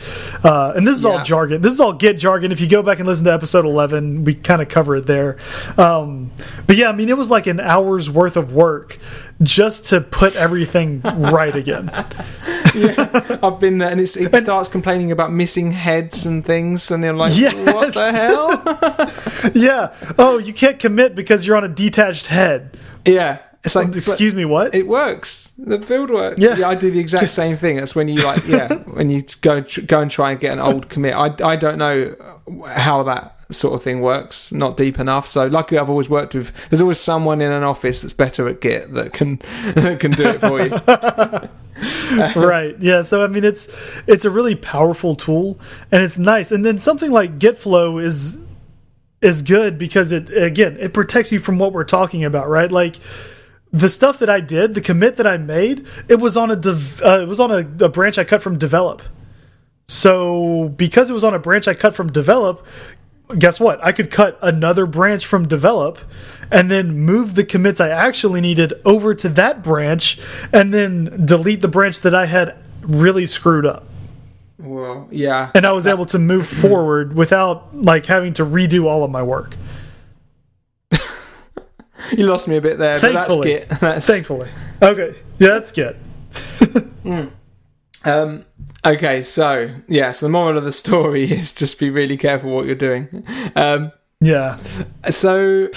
Uh, and this is yeah. all jargon. This is all Git jargon. If you go back and listen to episode 11, we kind of cover it there. Um, but yeah, I mean, it was like an hour's worth of work just to put everything right again. yeah, I've been there, and it starts complaining about missing heads and things, and you're like, yes. "What the hell?" <laughs> yeah. Oh, you can't commit because you're on a detached head. Yeah, it's like, excuse me, what? It works. The build works. Yeah. yeah. I do the exact <laughs> same thing. That's when you like, yeah, when you go go and try and get an old commit. I, I don't know how that sort of thing works. Not deep enough. So luckily, I've always worked with. There's always someone in an office that's better at Git that can <laughs> can do it for you. <laughs> right. Yeah. So I mean, it's it's a really powerful tool, and it's nice. And then something like Gitflow is is good because it again it protects you from what we're talking about, right? Like the stuff that I did, the commit that I made, it was on a uh, it was on a, a branch I cut from develop. So because it was on a branch I cut from develop, guess what? I could cut another branch from develop and then move the commits I actually needed over to that branch and then delete the branch that I had really screwed up. Well, yeah. And I was able to move <clears throat> forward without like having to redo all of my work. <laughs> you lost me a bit there, thankfully, but that's Git. <laughs> That's... Thankfully. Okay. Yeah, that's good. <laughs> mm. um, okay, so, yeah, so the moral of the story <laughs> is just be really careful what you're doing. Um, yeah. So,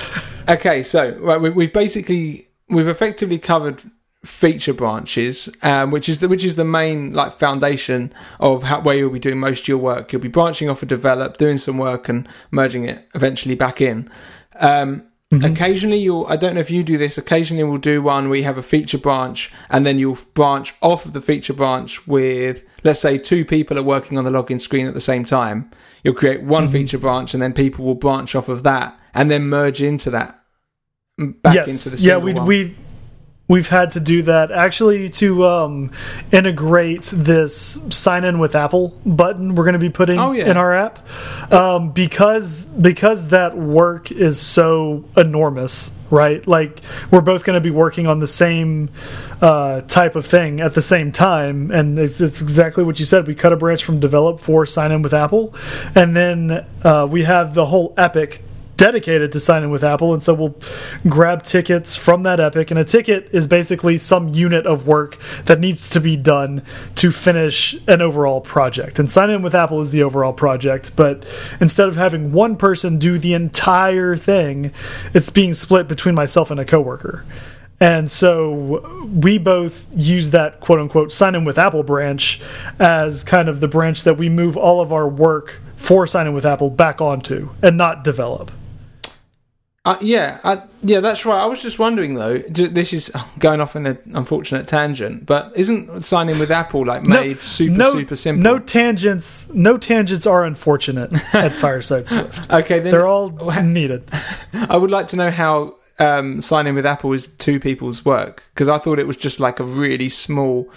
okay, so right, we, we've basically, we've effectively covered feature branches, um, which is the which is the main like foundation of how, where you'll be doing most of your work. You'll be branching off a develop, doing some work, and merging it eventually back in. Um, Mm-hmm. Occasionally, you'll, I don't know if you do this, occasionally we'll do one where you have a feature branch and then you'll branch off of the feature branch with, let's say, two people are working on the login screen at the same time. You'll create one mm-hmm. feature branch and then people will branch off of that and then merge into that back yes. into the yeah, we, we we've had to do that actually to um, integrate this sign in with Apple button we're going to be putting oh, yeah. in our app um, because because that work is so enormous right like we're both going to be working on the same uh, type of thing at the same time and it's, it's, exactly what you said we cut a branch from develop for sign in with Apple and then uh, we have the whole epic dedicated to signing with Apple, and so we'll grab tickets from that Epic. And a ticket is basically some unit of work that needs to be done to finish an overall project. And sign in with Apple is the overall project, but instead of having one person do the entire thing, it's being split between myself and a coworker. And so we both use that quote unquote sign in with Apple branch as kind of the branch that we move all of our work for signing with Apple back onto and not develop. Uh, yeah, I, yeah, that's right. I was just wondering though. This is going off in an unfortunate tangent, but isn't signing with Apple like made no, super no, super simple? No tangents. No tangents are unfortunate at <laughs> Fireside Swift. okay, then they're all <laughs> needed. I would like to know how um, signing with Apple is two people's work because I thought it was just like a really small,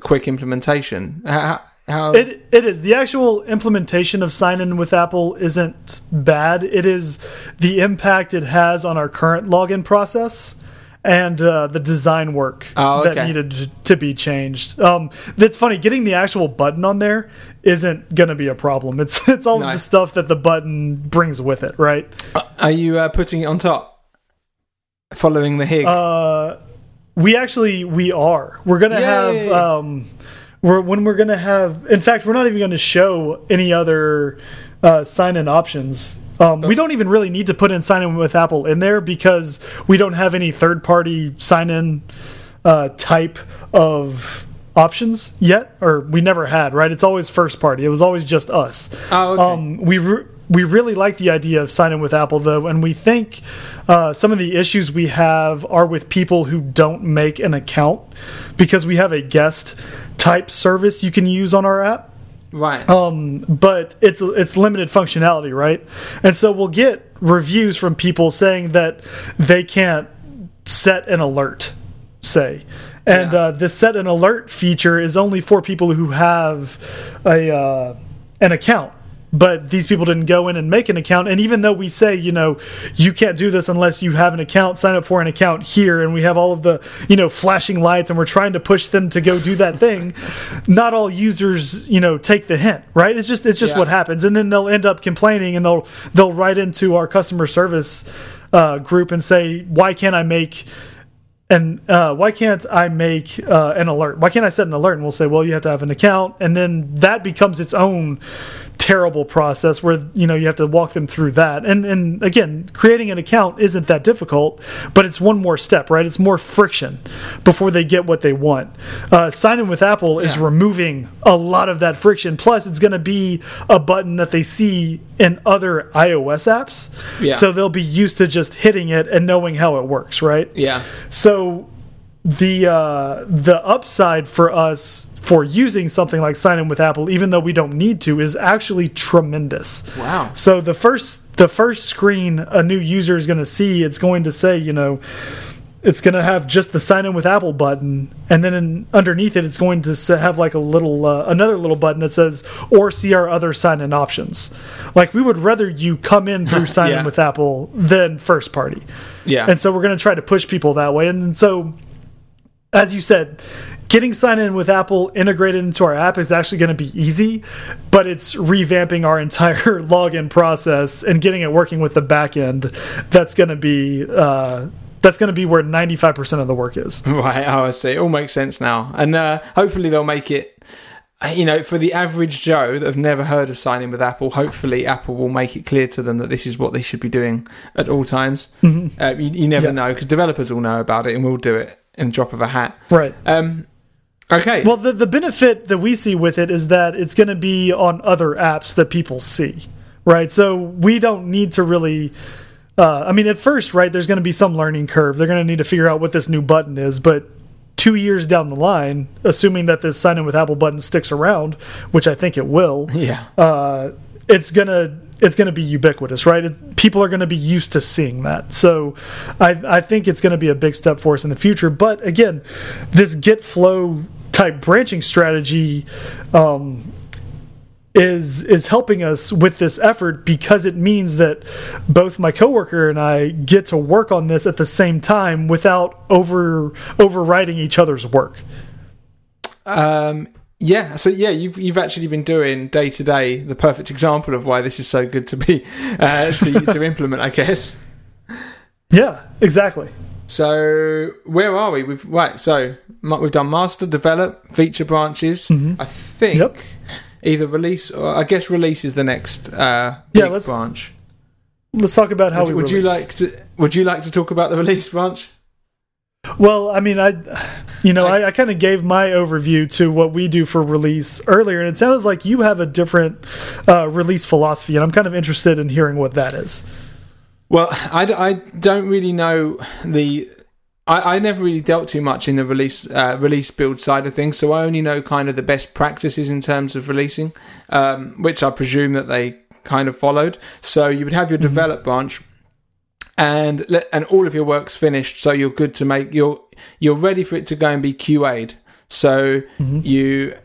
quick implementation. How, how it it is the actual implementation of sign in with Apple isn't bad. It is the impact it has on our current login process and uh, the design work oh, okay. that needed to be changed. Um, that's funny. Getting the actual button on there isn't going to be a problem. It's it's all nice. the stuff that the button brings with it, right? Uh, are you uh, putting it on top, following the HIG? Uh, we actually we are. We're gonna Yay. have. Um, we're, when we're going to have, in fact, we're not even going to show any other uh, sign in options. Um, we don't even really need to put in sign in with Apple in there because we don't have any third party sign in uh, type of options yet, or we never had. Right? It's always first party. It was always just us. Oh, okay. Um, we re we really like the idea of signing with Apple though, and we think uh, some of the issues we have are with people who don't make an account because we have a guest type service you can use on our app right. um, but it's it's limited functionality, right? And so we'll get reviews from people saying that they can't set an alert, say. And Yeah. uh, this set an alert feature is only for people who have a uh, an account. But these people didn't go in and make an account. And even though we say, you know, you can't do this unless you have an account, sign up for an account here, and we have all of the, you know, flashing lights, and we're trying to push them to go do that thing, <laughs> not all users, you know, take the hint, right? It's just it's just Yeah. what happens, and then they'll end up complaining, and they'll they'll write into our customer service uh, group and say, why can't I make and uh, why can't I make uh, an alert? Why can't I set an alert? And we'll say, well, you have to have an account, and then that becomes its own terrible process where you know you have to walk them through that. And and again, creating an account isn't that difficult, but it's one more step, right? It's more friction before they get what they want. Uh, signing with Apple is removing a lot of that friction. Plus, it's going to be a button that they see in other iOS apps, Yeah. so they'll be used to just hitting it and knowing how it works, right? yeah. So the uh, the upside for us for using something like sign in with Apple, even though we don't need to, is actually tremendous. Wow. So the first the first screen a new user is going to see, it's going to say, you know, it's going to have just the sign in with Apple button, and then in, underneath it, it's going to have like a little uh, another little button that says or see our other sign in options. Like we would rather you come in through <laughs> sign in Yeah. with Apple than first party. Yeah. And so we're going to try to push people that way. And so, as you said, getting sign in with Apple integrated into our app is actually going to be easy, but it's revamping our <laughs> entire login process and getting it working with the back end. That's going to be. Uh, that's going to be where 95% of the work is. <laughs> Right, oh, I see. It all makes sense now. And uh, hopefully they'll make it, uh, you know, for the average Joe that have never heard of signing with Apple, hopefully Apple will make it clear to them that this is what they should be doing at all times. Uh, you, you never Yeah. know, because developers will know about it and will do it in drop of a hat. Right. Um, okay. Well, the, the benefit that we see with it is that it's going to be on other apps that people see, right? So we don't need to really. Uh, I mean, at first, right, there's going to be some learning curve. They're going to need to figure out what this new button is, but two years down the line, assuming that this sign in with Apple button sticks around, which I think it will, <laughs> yeah. uh, it's gonna it's gonna be ubiquitous, right? It, people are gonna be used to seeing that. So, I I think it's gonna be a big step for us in the future. But again, this GitFlow type branching strategy. Um, is is helping us with this effort because it means that both my coworker and I get to work on this at the same time without over overriding each other's work. Um, yeah, so yeah, you've you've actually been doing day to day the perfect example of why this is so good to be <laughs> uh, to to implement, I guess. <laughs> Yeah, exactly. So where are we? We've right. So we've done master, develop, feature branches. I think Yep. either release or I guess release is the next uh, Yeah, let's- branch. Let's talk about how Would, we would you like to? Would you like to talk about the <laughs> release branch? Well, I mean, I, you know, I- I, I kind of gave my overview to what we do for release earlier, and it sounds like you have a different uh, release philosophy, and I'm kind of interested in hearing what that is. Well, I don't really know the. I, I never really dealt too much in the release uh, release build side of things, so I only know kind of the best practices in terms of releasing, um, which I presume that they kind of followed. So you would have your develop branch, and let, and all of your work's finished, so you're good to make you're you're ready for it to go and be QA'd. So mm-hmm. you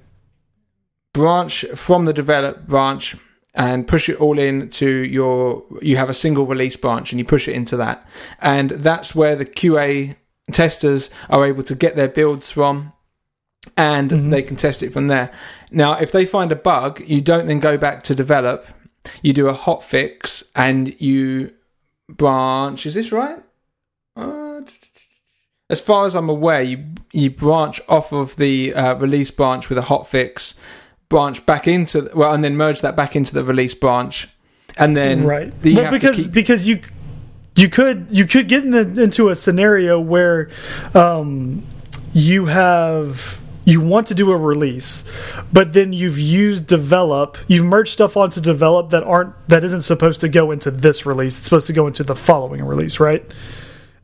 branch from the develop branch and push it all in to your you have a single release branch and you push it into that. And that's where the qa testers are able to get their builds from and mm-hmm. they can test it from there. Now if they find a bug you don't then go back to develop. You do a hot fix and you branch is this right? Uh, as far as i'm aware you you branch off of the uh, release branch with a hot fix branch back into well and then merge that back into the release branch. And then right. you well have to because keep- because you you could you could get in a, into a scenario where um you have you want to do a release, but then you've used develop, you've merged stuff onto develop that aren't that isn't supposed to go into this release. It's supposed to go into the following release, right?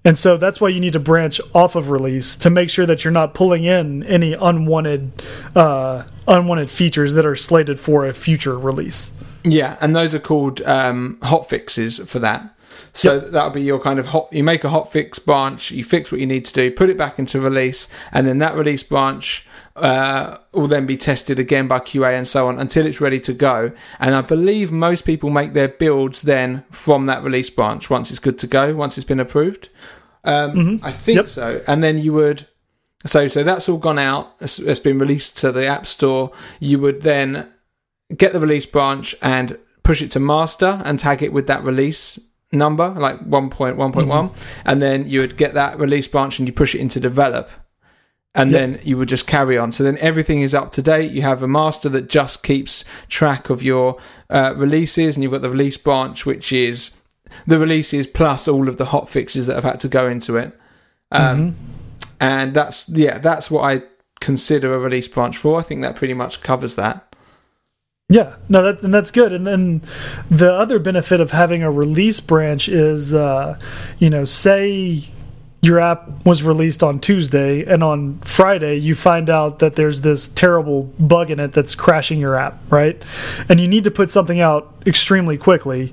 And so that's why you need to branch off of release to make sure that you're not pulling in any unwanted uh, unwanted features that are slated for a future release. Yeah, and those are called um, hot fixes for that. So yep. that'll be your kind of hot. You make a hot fix branch, you fix what you need to do, put it back into release, and then that release branch uh, will then be tested again by QA and so on until it's ready to go. And I believe most people make their builds then from that release branch once it's good to go, once it's been approved. Um, mm -hmm. I think yep. so. And then you would. So, so that's all gone out. It's, it's been released to the App Store. You would then get the release branch and push it to master and tag it with that release number, like 1.1.1, mm-hmm. and then you would get that release branch and you push it into develop. And yep. then you would just carry on. So then everything is up to date. You have a master that just keeps track of your uh, releases, and you've got the release branch, which is the releases plus all of the hot fixes that have had to go into it. Um, mm-hmm. And that's yeah, that's what I consider a release branch for. I think that pretty much covers that. Yeah, no, that, and that's good. And then the other benefit of having a release branch is, uh, you know, say your app was released on Tuesday, and on Friday you find out that there's this terrible bug in it that's crashing your app, right? And you need to put something out extremely quickly.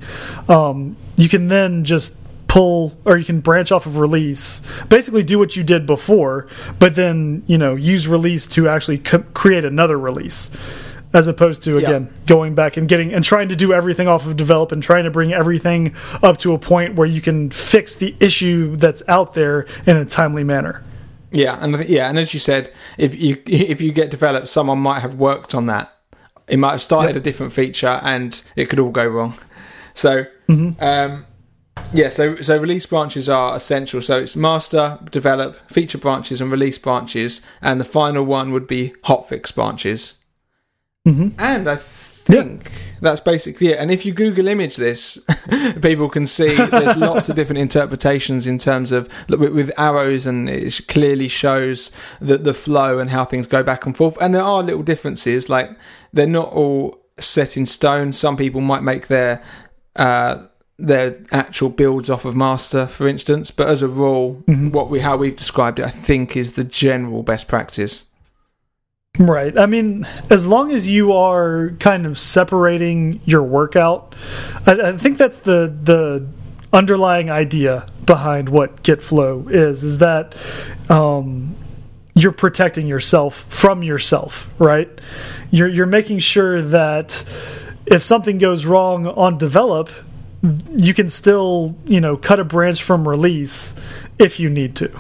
Um, you can then just pull or you can branch off of release basically do what you did before but then you know use release to actually create another release as opposed to again yeah. going back and getting and trying to do everything off of develop and trying to bring everything up to a point where you can fix the issue that's out there in a timely manner. Yeah, and yeah, and as you said, if you if you get developed, someone might have worked on that. It might have started yeah. a different feature, and it could all go wrong. So, mm -hmm. um, yeah, so so release branches are essential. So it's master, develop, feature branches, and release branches, and the final one would be hotfix branches. Mm-hmm. And I think yeah. that's basically it. And if you Google image this, <laughs> people can see there's lots of different interpretations in terms of with, arrows, and it clearly shows the, the flow and how things go back and forth. And there are little differences, like they're not all set in stone. Some people might make their uh, their actual builds off of master, for instance. But as a rule, mm-hmm. what we how we've described it, I think, is the general best practice. Right. I mean, as long as you are kind of separating your workout, I, I think that's the the underlying idea behind what Git flow is. Is that um, you're protecting yourself from yourself, right? You're you're making sure that if something goes wrong on develop, you can still you know cut a branch from release if you need to.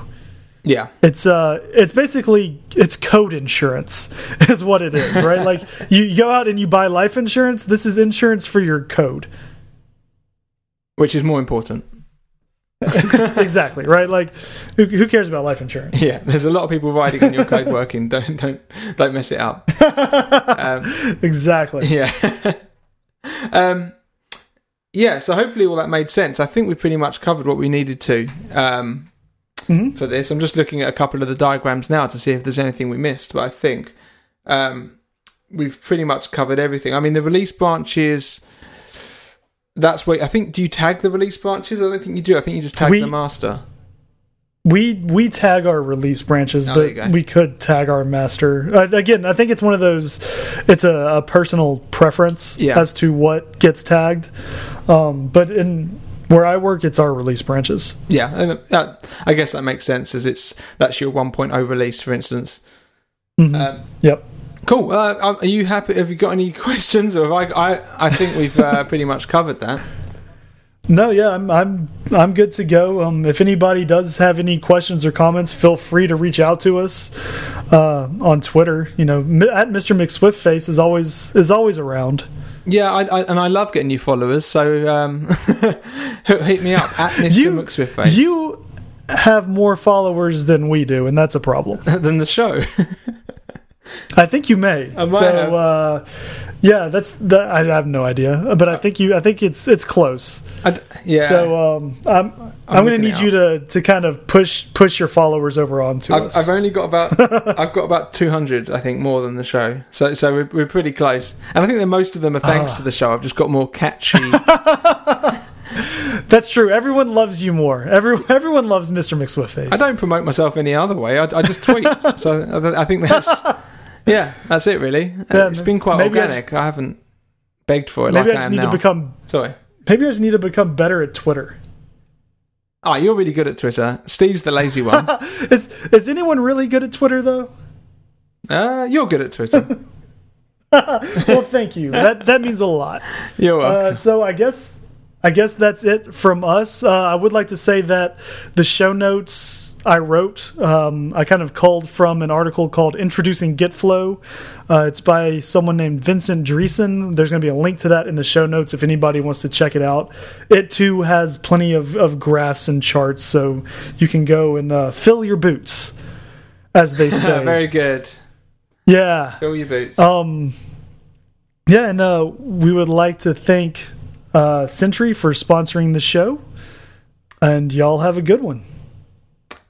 Yeah. It's uh it's basically it's code insurance <laughs> is what it is, right? like you go out and you buy life insurance, this is insurance for your code. Which is more important. <laughs> exactly, right? Like who, who cares about life insurance? Yeah, there's a lot of people writing in your code <laughs> working. Don't don't don't mess it up. Um, exactly. Yeah. um yeah, so hopefully all that made sense. I think we pretty much covered what we needed to. Um mm -hmm. for this. I'm just looking at a couple of the diagrams now to see if there's anything we missed, but I think um, we've pretty much covered everything. I mean, the release branches. That's where I think. Do you tag the release branches? I don't think you do. I think you just tag we, the master. We we tag our release branches, oh, but we could tag our master. Uh, again, I think it's one of those. It's a, a personal preference yeah. as to what gets tagged. Um, but in where I work, it's our release branches. Yeah, and that, I guess that makes sense as it's that's your 1.0 release, for instance. Mm -hmm. um, yep. Cool. Uh, are you happy? Have you got any <laughs> questions? Or I, I, I think we've uh, <laughs> pretty much covered that. No, yeah, I'm, I'm, I'm good to go. Um, if anybody does have any questions or comments, feel free to reach out to us uh, on Twitter. You know, at Mr. McSwiftface is always is always around. Yeah, I, I, and I love getting new followers. So um, <laughs> hit me up at <laughs> Mr. You, McSwiftface. You have more followers than we do, and that's a problem. <laughs> than the show. I think you may. I might so. Uh, yeah, that's that. I have no idea, but I think you. I think it's it's close. I yeah. So um, I'm I'm, going to need you to to kind of push push your followers over onto I've, us. I've only got about <laughs> I've got about two hundred, I think, more than the show. So so we're, we're pretty close, and I think that most of them are thanks Ah. to the show. I've just got more catchy. <laughs> That's true. Everyone loves you more. Every, everyone loves Mr. McSwiftface. I don't promote myself any other way. I, I just tweet. <laughs> so I, I think that's yeah, that's it really. Uh, Yeah, it's been quite maybe I organic. I, haven't begged for it Maybe like I I, just am need now. to become. Sorry. Maybe I just need to become better at Twitter. Oh, you're really good at Twitter. Steve's the lazy one. <laughs> Is is anyone really good at Twitter though? uh, you're good at Twitter. <laughs> <laughs> well, thank you. That that means a lot. You're welcome. Uh, so I guess I guess that's it from us. Uh, I would like to say that the show notes I wrote, um, I kind of culled from an article called "Introducing GitFlow." Uh, it's by someone named Vincent Driessen. There's going to be a link to that in the show notes if anybody wants to check it out. It too has plenty of, of graphs and charts, so you can go and uh, fill your boots, as they <laughs> say. Very good. yeah. Fill your boots. Um, yeah, and uh, we would like to thank uh, Century for sponsoring the show, and y'all have a good one.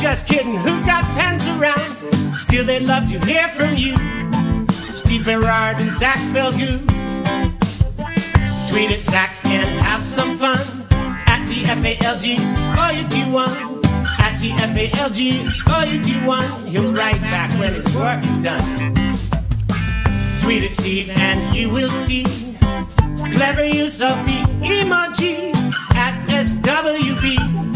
Just kidding, who's got pens around? Still, they'd love to hear from you. Steve Berard and Zach Felgu. Tweet at Zach and have some fun. At TFALG, or you do one. At TFALG, you do one. He'll write back when his work is done. Tweet at Steve and you will see clever use of the emoji at SWB.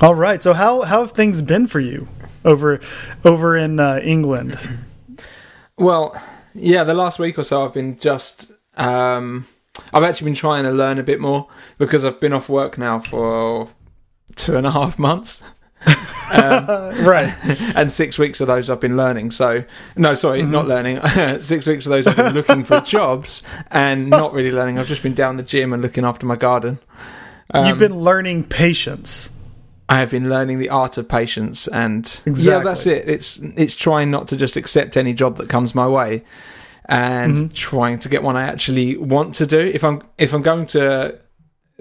All right. So how how have things been for you over over in uh, England? Well, yeah, the last week or so I've been just um I've actually been trying to learn a bit more because I've been off work now for two and a half months. <laughs> <laughs> right. and six weeks of those I've been learning. So, no, sorry, not learning. <laughs> six weeks of those I've been looking for jobs and not really learning. I've just been down the gym and looking after my garden. You've been learning patience. I have been learning the art of patience, and yeah, that's it. It's it's trying not to just accept any job that comes my way, and Mm-hmm. trying to get one I actually want to do. If I'm if I'm going to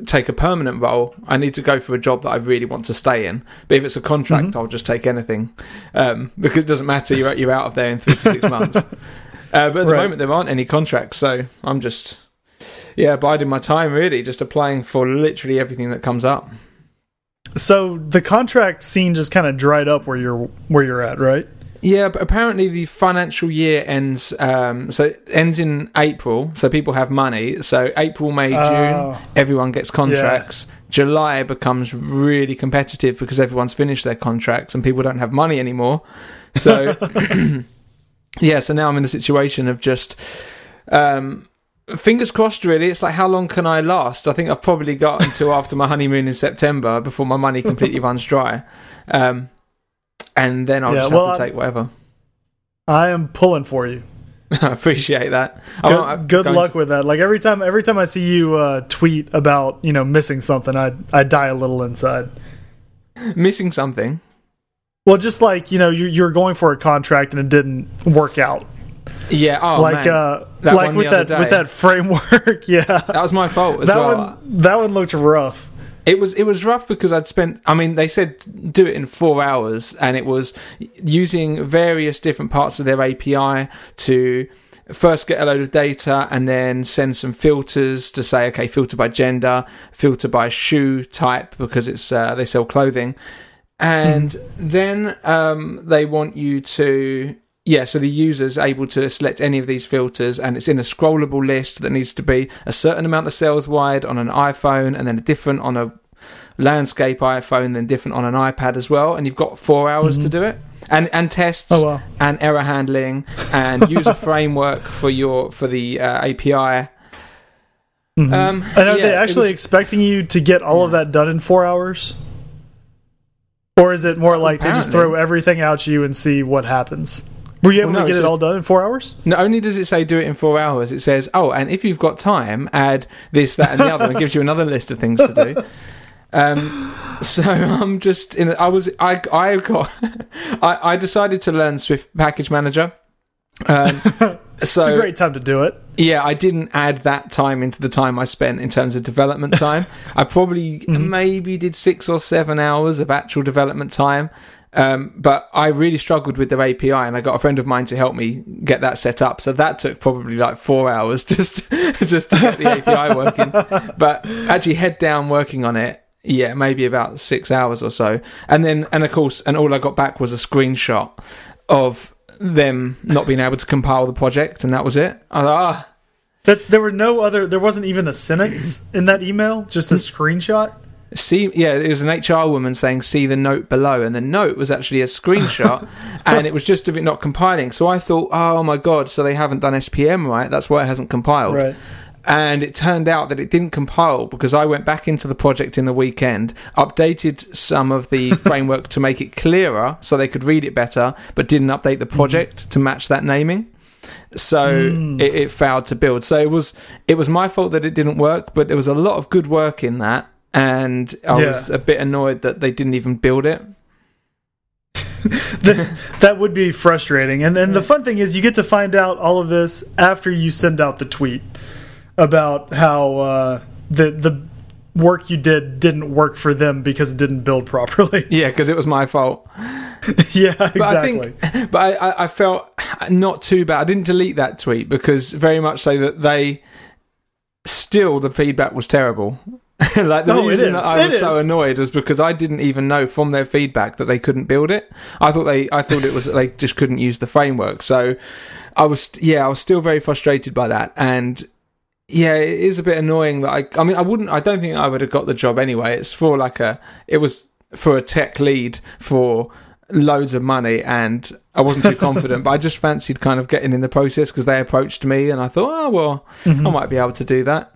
take a permanent role, I need to go for a job that I really want to stay in. But if it's a contract, Mm-hmm. I'll just take anything um, because it doesn't matter. You're you're out of there in three to six months. <laughs> Uh, but at the moment, there aren't any contracts, so I'm just yeah biding my time. Really, just applying for literally everything that comes up. So the contract scene just kind of dried up where you're where you're at, right? Yeah, but apparently the financial year ends. Um, so it ends in April. So people have money. So April, May, Oh. June, everyone gets contracts. July becomes really competitive because everyone's finished their contracts and people don't have money anymore. So <laughs> <clears throat> yeah, so now I'm in the situation of just. Um, Fingers crossed, really. It's like, how long can I last? I think I've probably got until <laughs> after my honeymoon in September before my money completely <laughs> runs dry. Um, and then I'll Yeah, just well, have to take whatever. I am pulling for you. <laughs> I appreciate that. Good, good luck to- with that. Like every time, every time I see you uh, tweet about you know missing something, I I die a little inside. missing something. Well, just like you know, you you're going for a contract and it didn't work out. Yeah. Oh like man. uh, That like with that with that framework. <laughs> yeah, that was my fault as that well. one that one looked rough. It was it was rough because I'd spent. I mean, they said do it in four hours, and it was using various different parts of their API to first get a load of data and then send some filters to say, okay, filter by gender, filter by shoe type because it's uh, they sell clothing, and then um, they want you to yeah, so the user's able to select any of these filters, and it's in a scrollable list that needs to be a certain amount of cells wide on an iPhone, and then a different on a landscape iPhone, then different on an iPad as well. And you've got four hours to do it, and and tests, Oh, wow. and error handling, and <laughs> user framework for your for the uh, API. Um, And are yeah, they actually was- expecting you to get all of that done in four hours? Or is it more like they just throw everything out to you and see what happens? Were you able Well, no, to get it just- all done in four hours? Not only does it say do it in four hours, it says, oh, and if you've got time, add this, that, and the other, and gives you another list of things to do. <laughs> Um, so I'm just in. I was. I. I got. <laughs> I, I decided to learn Swift Package Manager. Um, so <laughs> It's a great time to do it. yeah, I didn't add that time into the time I spent in terms of development time. I probably maybe did six or seven hours of actual development time. Um, but I really struggled with their API, and I got a friend of mine to help me get that set up. So that took probably like four hours <laughs> just just to get the API working. But actually, head down working on it, yeah, maybe about six hours or so. And then, and of course, and all I got back was a screenshot of them not being able to compile the project, and that was it. I was like, ah. That there were no other. There wasn't even a sentence in that email. Just a screenshot. See yeah it was an hr woman saying see the note below. And the note was actually a screenshot <laughs> and it was just of it not compiling. So i thought oh my god so they haven't done spm right? That's why it hasn't compiled. Right. and it turned out that it didn't compile because i went back into the project in the weekend updated some of the <laughs> framework to make it clearer so they could read it better but didn't update the mm-hmm. project to match that naming. So mm. it, it failed to build. So it was it was my fault that it didn't work but there was a lot of good work in that and i Yeah. was a bit annoyed that they didn't even build it that, that would be frustrating. And and the fun thing is, you get to find out all of this after you send out the tweet about how uh, the the work you did didn't work for them because it didn't build properly. <laughs> yeah because it was my fault yeah, exactly. But I think, but I, I, I felt not too bad. I didn't delete that tweet because very much so that they still the feedback was terrible. <laughs> like the reason that I It was so annoyed was because I didn't even know from their feedback that they couldn't build it. I thought they, I thought it was that they just couldn't use the framework. So I was, yeah, I was still very frustrated by that. And yeah, it is a bit annoying that I, I mean, I wouldn't, I don't think I would have got the job anyway. It's for like a, it was for a tech lead for loads of money and I wasn't too confident, <laughs> but I just fancied kind of getting in the process because they approached me and I thought, oh, well, I might be able to do that.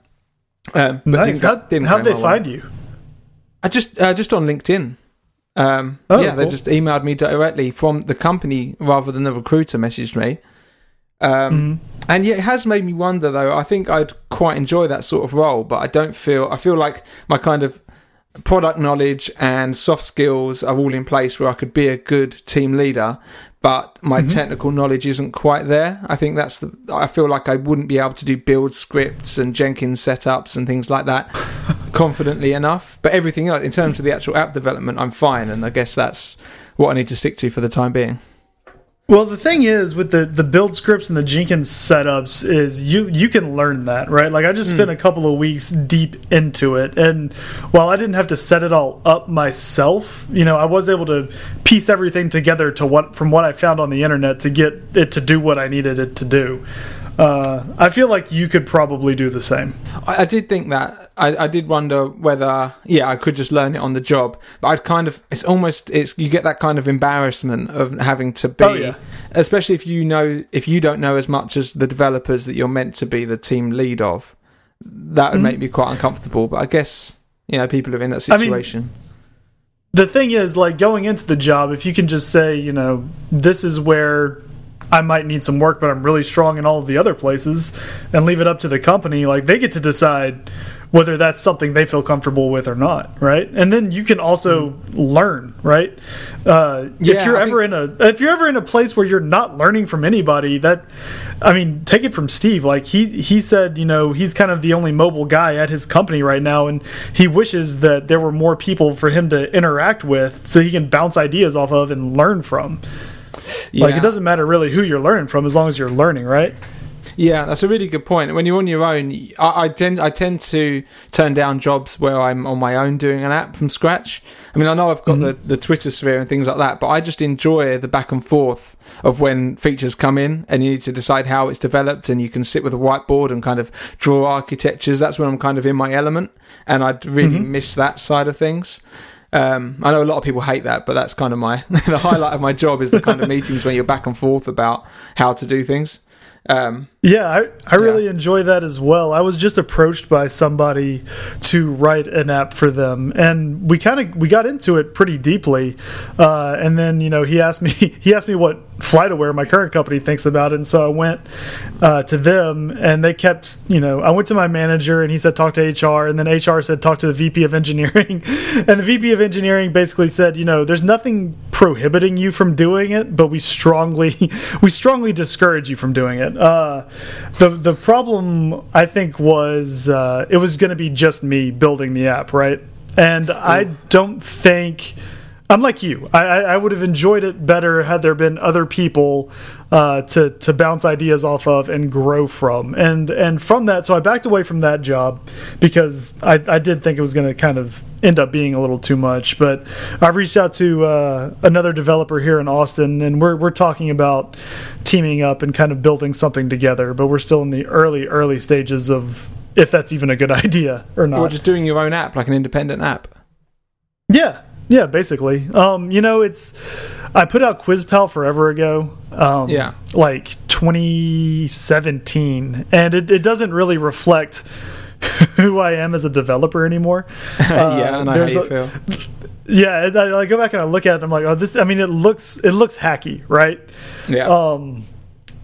Um, but nice. didn't go- How, didn't how'd they way. find you? I just uh, just on LinkedIn. Um, Oh, yeah, they just emailed me directly from the company rather than the recruiter messaged me. Um, Mm-hmm. And yeah, it has made me wonder though. I think I'd quite enjoy that sort of role, but I don't feel. I feel like my kind of product knowledge and soft skills are all in place where I could be a good team leader, but my Mm-hmm. technical knowledge isn't quite there. I think that's the. I feel like I wouldn't be able to do build scripts and Jenkins setups and things like that <laughs> confidently enough. But everything else, in terms of the actual app development, I'm fine, and I guess that's what I need to stick to for the time being. Well, the thing is with the the build scripts and the Jenkins setups is you you can learn that, right? Like I just spent hmm. a couple of weeks deep into it and while I didn't have to set it all up myself, you know, I was able to piece everything together to what from what I found on the internet to get it to do what I needed it to do. Uh, I feel like you could probably do the same. I, I did think that. I, I did wonder whether, yeah, I could just learn it on the job. But I'd kind of, it's almost, it's you get that kind of embarrassment of having to be, Oh, yeah. especially if you know, if you don't know as much as the developers that you're meant to be the team lead of. That would make me quite uncomfortable. But I guess, you know, people are in that Mm-hmm. I mean, situation. the thing is like going into the job if you can just say you know this is where i might need some work but i'm really strong in all of the other places and leave it up to the company like they get to decide whether that's something they feel comfortable with or not, right? And then you can also learn, right? Uh, Yeah, if you're I ever in a if you're ever in a place where you're not learning from anybody, that I mean, take it from Steve. Like he he said, you know, he's kind of the only mobile guy at his company right now, and he wishes that there were more people for him to interact with, so he can bounce ideas off of and learn from. Like it doesn't matter really who you're learning from, as long as you're learning, right? Yeah, that's a really good point. When you're on your own, I, I tend I tend to turn down jobs where I'm on my own doing an app from scratch. I mean, I know I've got mm-hmm. the, the Twitter sphere and things like that, but I just enjoy the back and forth of when features come in and you need to decide how it's developed, and you can sit with a whiteboard and kind of draw architectures. That's when I'm kind of in my element, and I'd really mm-hmm. miss that side of things. Um, I know a lot of people hate that, but that's kind of my <laughs> the highlight of my job is the kind of <laughs> meetings where you're back and forth about how to do things. Um, Yeah, I, I really enjoy that as well. I was just approached by somebody to write an app for them, and we kind of we got into it pretty deeply. Uh, and then you know he asked me <laughs> he asked me what FlightAware, my current company, thinks about it, and so I went uh, to them, and they kept you know I went to my manager, and he said talk to HR, and then HR said talk to the VP of engineering, <laughs> and the VP of engineering basically said you know there's nothing prohibiting you from doing it, but we strongly <laughs> we strongly discourage you from doing it. Uh, the the problem I think was uh, it was going to be just me building the app, right? And I don't think I'm like you. I, I I would have enjoyed it better had there been other people uh, to to bounce ideas off of and grow from. And and from that, so I backed away from that job because I, I did think it was going to kind of end up being a little too much. But I've reached out to uh, another developer here in Austin, and we're we're talking about teaming up and kind of building something together. But we're still in the early early stages of if that's even a good <laughs> idea or not. or just doing your own app, like an independent app. Yeah, yeah, basically. Um, you know, it's I put out QuizPal forever ago. Um, Yeah. like 2017, and it, it doesn't really reflect <laughs> who I am as a developer anymore. <laughs> yeah, I how there's you a- feel. Yeah, I, I go back and I look at it. and I'm like, oh, this. I mean, it looks it looks hacky, right? Yeah, um,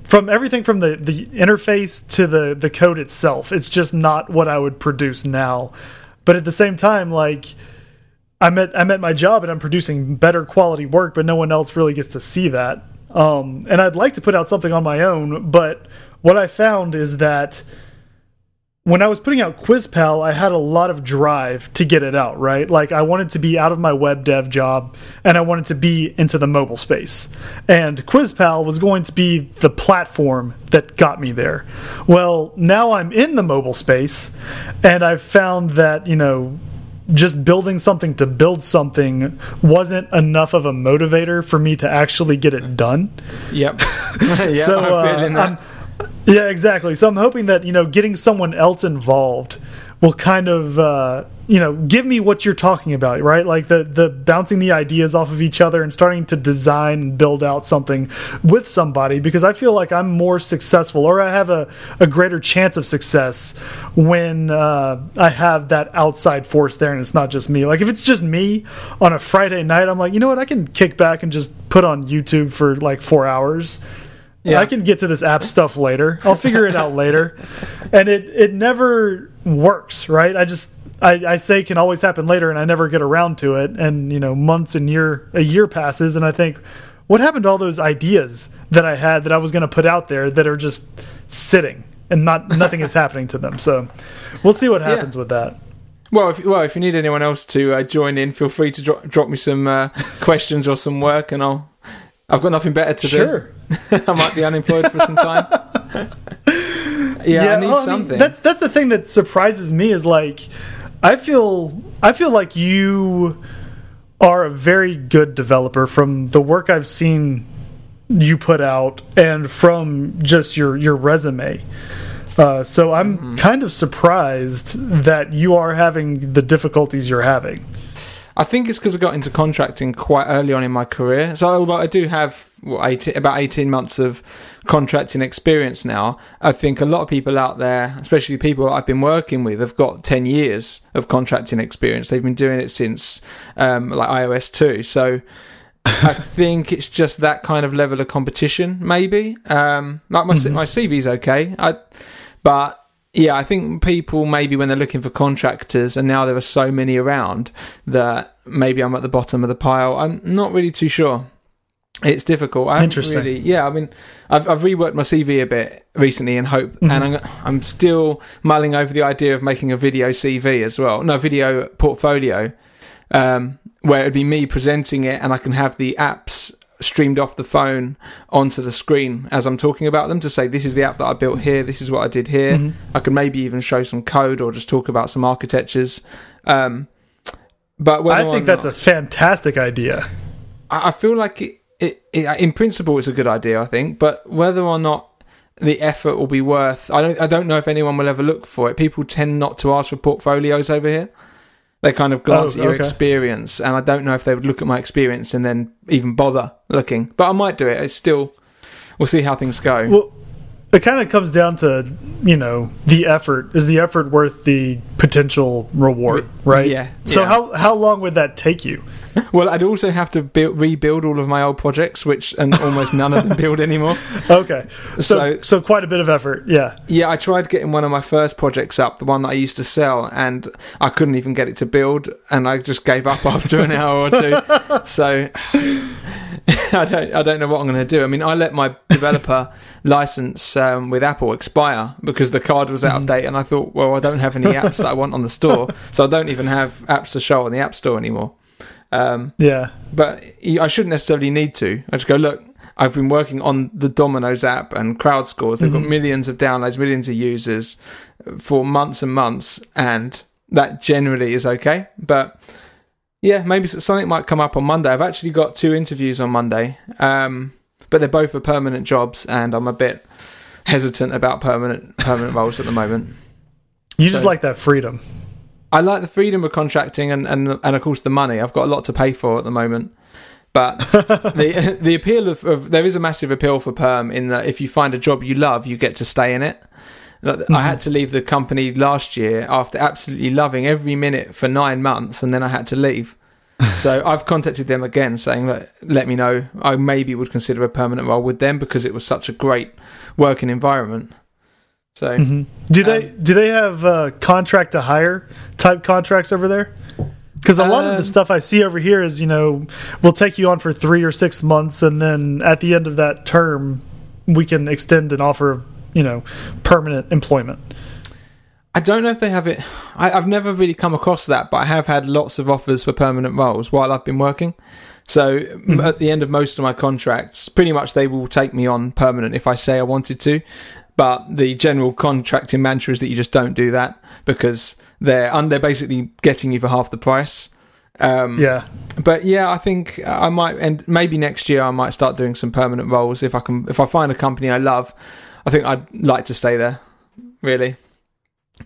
from everything from the the interface to the the code itself it's just not what i would produce now but at the same time like i'm at i'm at my job and i'm producing better quality work but no one else really gets to see that um, and i'd like to put out something on my own but what i found is that when I was putting out QuizPal, I had a lot of drive to get it out, right? Like I wanted to be out of my web dev job and I wanted to be into the mobile space. And QuizPal was going to be the platform that got me there. Well, now I'm in the mobile space and I've found that, you know, just building something to build something wasn't enough of a motivator for me to actually get it done. yep. <laughs> <laughs> yeah, so uh. I'm- yeah, exactly. So I'm hoping that you know getting someone else involved will kind of uh, you know give me what you're talking about, right? Like the the bouncing the ideas off of each other and starting to design and build out something with somebody because I feel like I'm more successful or I have a, a greater chance of success when uh, I have that outside force there and it's not just me. Like if it's just me on a Friday night, I'm like, you know what, I can kick back and just put on YouTube for like four hours. Yeah. I can get to this app stuff later. I'll figure it out <laughs> later. And it it never works, right? I just I, I say can always happen later and I never get around to it. And you know, months and year a year passes and I think, what happened to all those ideas that I had that I was gonna put out there that are just sitting and not nothing is <laughs> happening to them. So we'll see what happens with that. Well, if well, if you need anyone else to uh, join in, feel free to dro drop me some uh, <laughs> questions or some work, and I'll. I've got nothing better to Sure. do. <laughs> I might be unemployed for some time. <laughs> yeah, I need well, mean, something. that's that's the thing that surprises me is like I feel I feel like you are a very good developer from the work I've seen you put out and from just your your resume. Uh, so I'm Mm-hmm. kind of surprised that you are having the difficulties you're having. I think it's because I got into contracting quite early on in my career. So although I do have what, 18, about 18 months of contracting experience now, I think a lot of people out there, especially people I've been working with, have got 10 years of contracting experience. They've been doing it since um, like iOS 2. So I <laughs> think it's just that kind of level of competition, maybe. Um, like my, my CV's okay, I, but Yeah, I think people maybe when they're looking for contractors, and now there are so many around that maybe I'm at the bottom of the pile. I'm not really too sure. It's difficult. I Interesting. Really, yeah, I mean, I've, I've reworked my CV a bit recently in hope, and I'm, I'm still mulling over the idea of making a video CV as well. No, video portfolio, um, where it'd be me presenting it, and I can have the apps streamed off the phone onto the screen as I'm talking about them to say this is the app that I built here, this is what I did here. I could maybe even show some code or just talk about some architectures. Um, but I think that's not- a fantastic idea. I I feel like it, it, it, in principle, it's a good idea. I think, but whether or not the effort will be worth, I don't. I don't know if anyone will ever look for it. People tend not to ask for portfolios over here. They kind of glance Oh, at your okay. experience, and I don't know if they would look at my experience and then even bother looking. But I might do it. It's still, we'll see how things go. Well, it kind of comes down to you know the effort. Is the effort worth the potential reward? Right. yeah, So yeah. how how long would that take you? <laughs> Well, I'd also have to build, rebuild all of my old projects, which and almost none of them build anymore. <laughs> Okay. So So- so quite a bit of effort. Yeah. Yeah, I tried getting one of my first projects up, the one that I used to sell, and I couldn't even get it to build, and I just gave up <laughs> after an hour or two. So I don't, I don't know what I'm going to do. I mean, I let my developer license um, with Apple expire because the card was out of date, and I thought, well, I don't have any apps that I want on the store, so I don't even have apps to show on the App Store anymore. Um, Yeah. but I shouldn't necessarily need to. I just go, look, I've been working on the Domino's app and CrowdScores. They've got millions of downloads, millions of users for months and months, and that generally is okay. But yeah, maybe something might come up on Monday. I've actually got two interviews on Monday, um, but they're both for permanent jobs, and I'm a bit hesitant about permanent permanent roles at the moment. You just like that freedom. I like the freedom of contracting and, and and of course the money. I've got a lot to pay for at the moment. But <laughs> the the appeal of, of there is a massive appeal for perm in that if you find a job you love, you get to stay in it. Like, I had mm-hmm. to leave the company last year after absolutely loving every minute for nine months, and then I had to leave. <laughs> so I've contacted them again, saying that let me know. I maybe would consider a permanent role with them because it was such a great working environment. So Do they do they have uh, contract to hire type contracts over there? Because a lot of Um, the stuff I see over here is you know we'll take you on for three or six months, and then at the end of that term, we can extend an offer of you know permanent employment. I don't know if they have it. I, I've never really come across that, but I have had lots of offers for permanent roles while I've been working. So m at the end of most of my contracts, pretty much they will take me on permanent if I say I wanted to. But the general contracting mantra is that you just don't do that because they're and they're basically getting you for half the price. Um, Yeah, but yeah, I think I might, and maybe next year I might start doing some permanent roles if I can. If I find a company I love, I think I'd like to stay there. Really.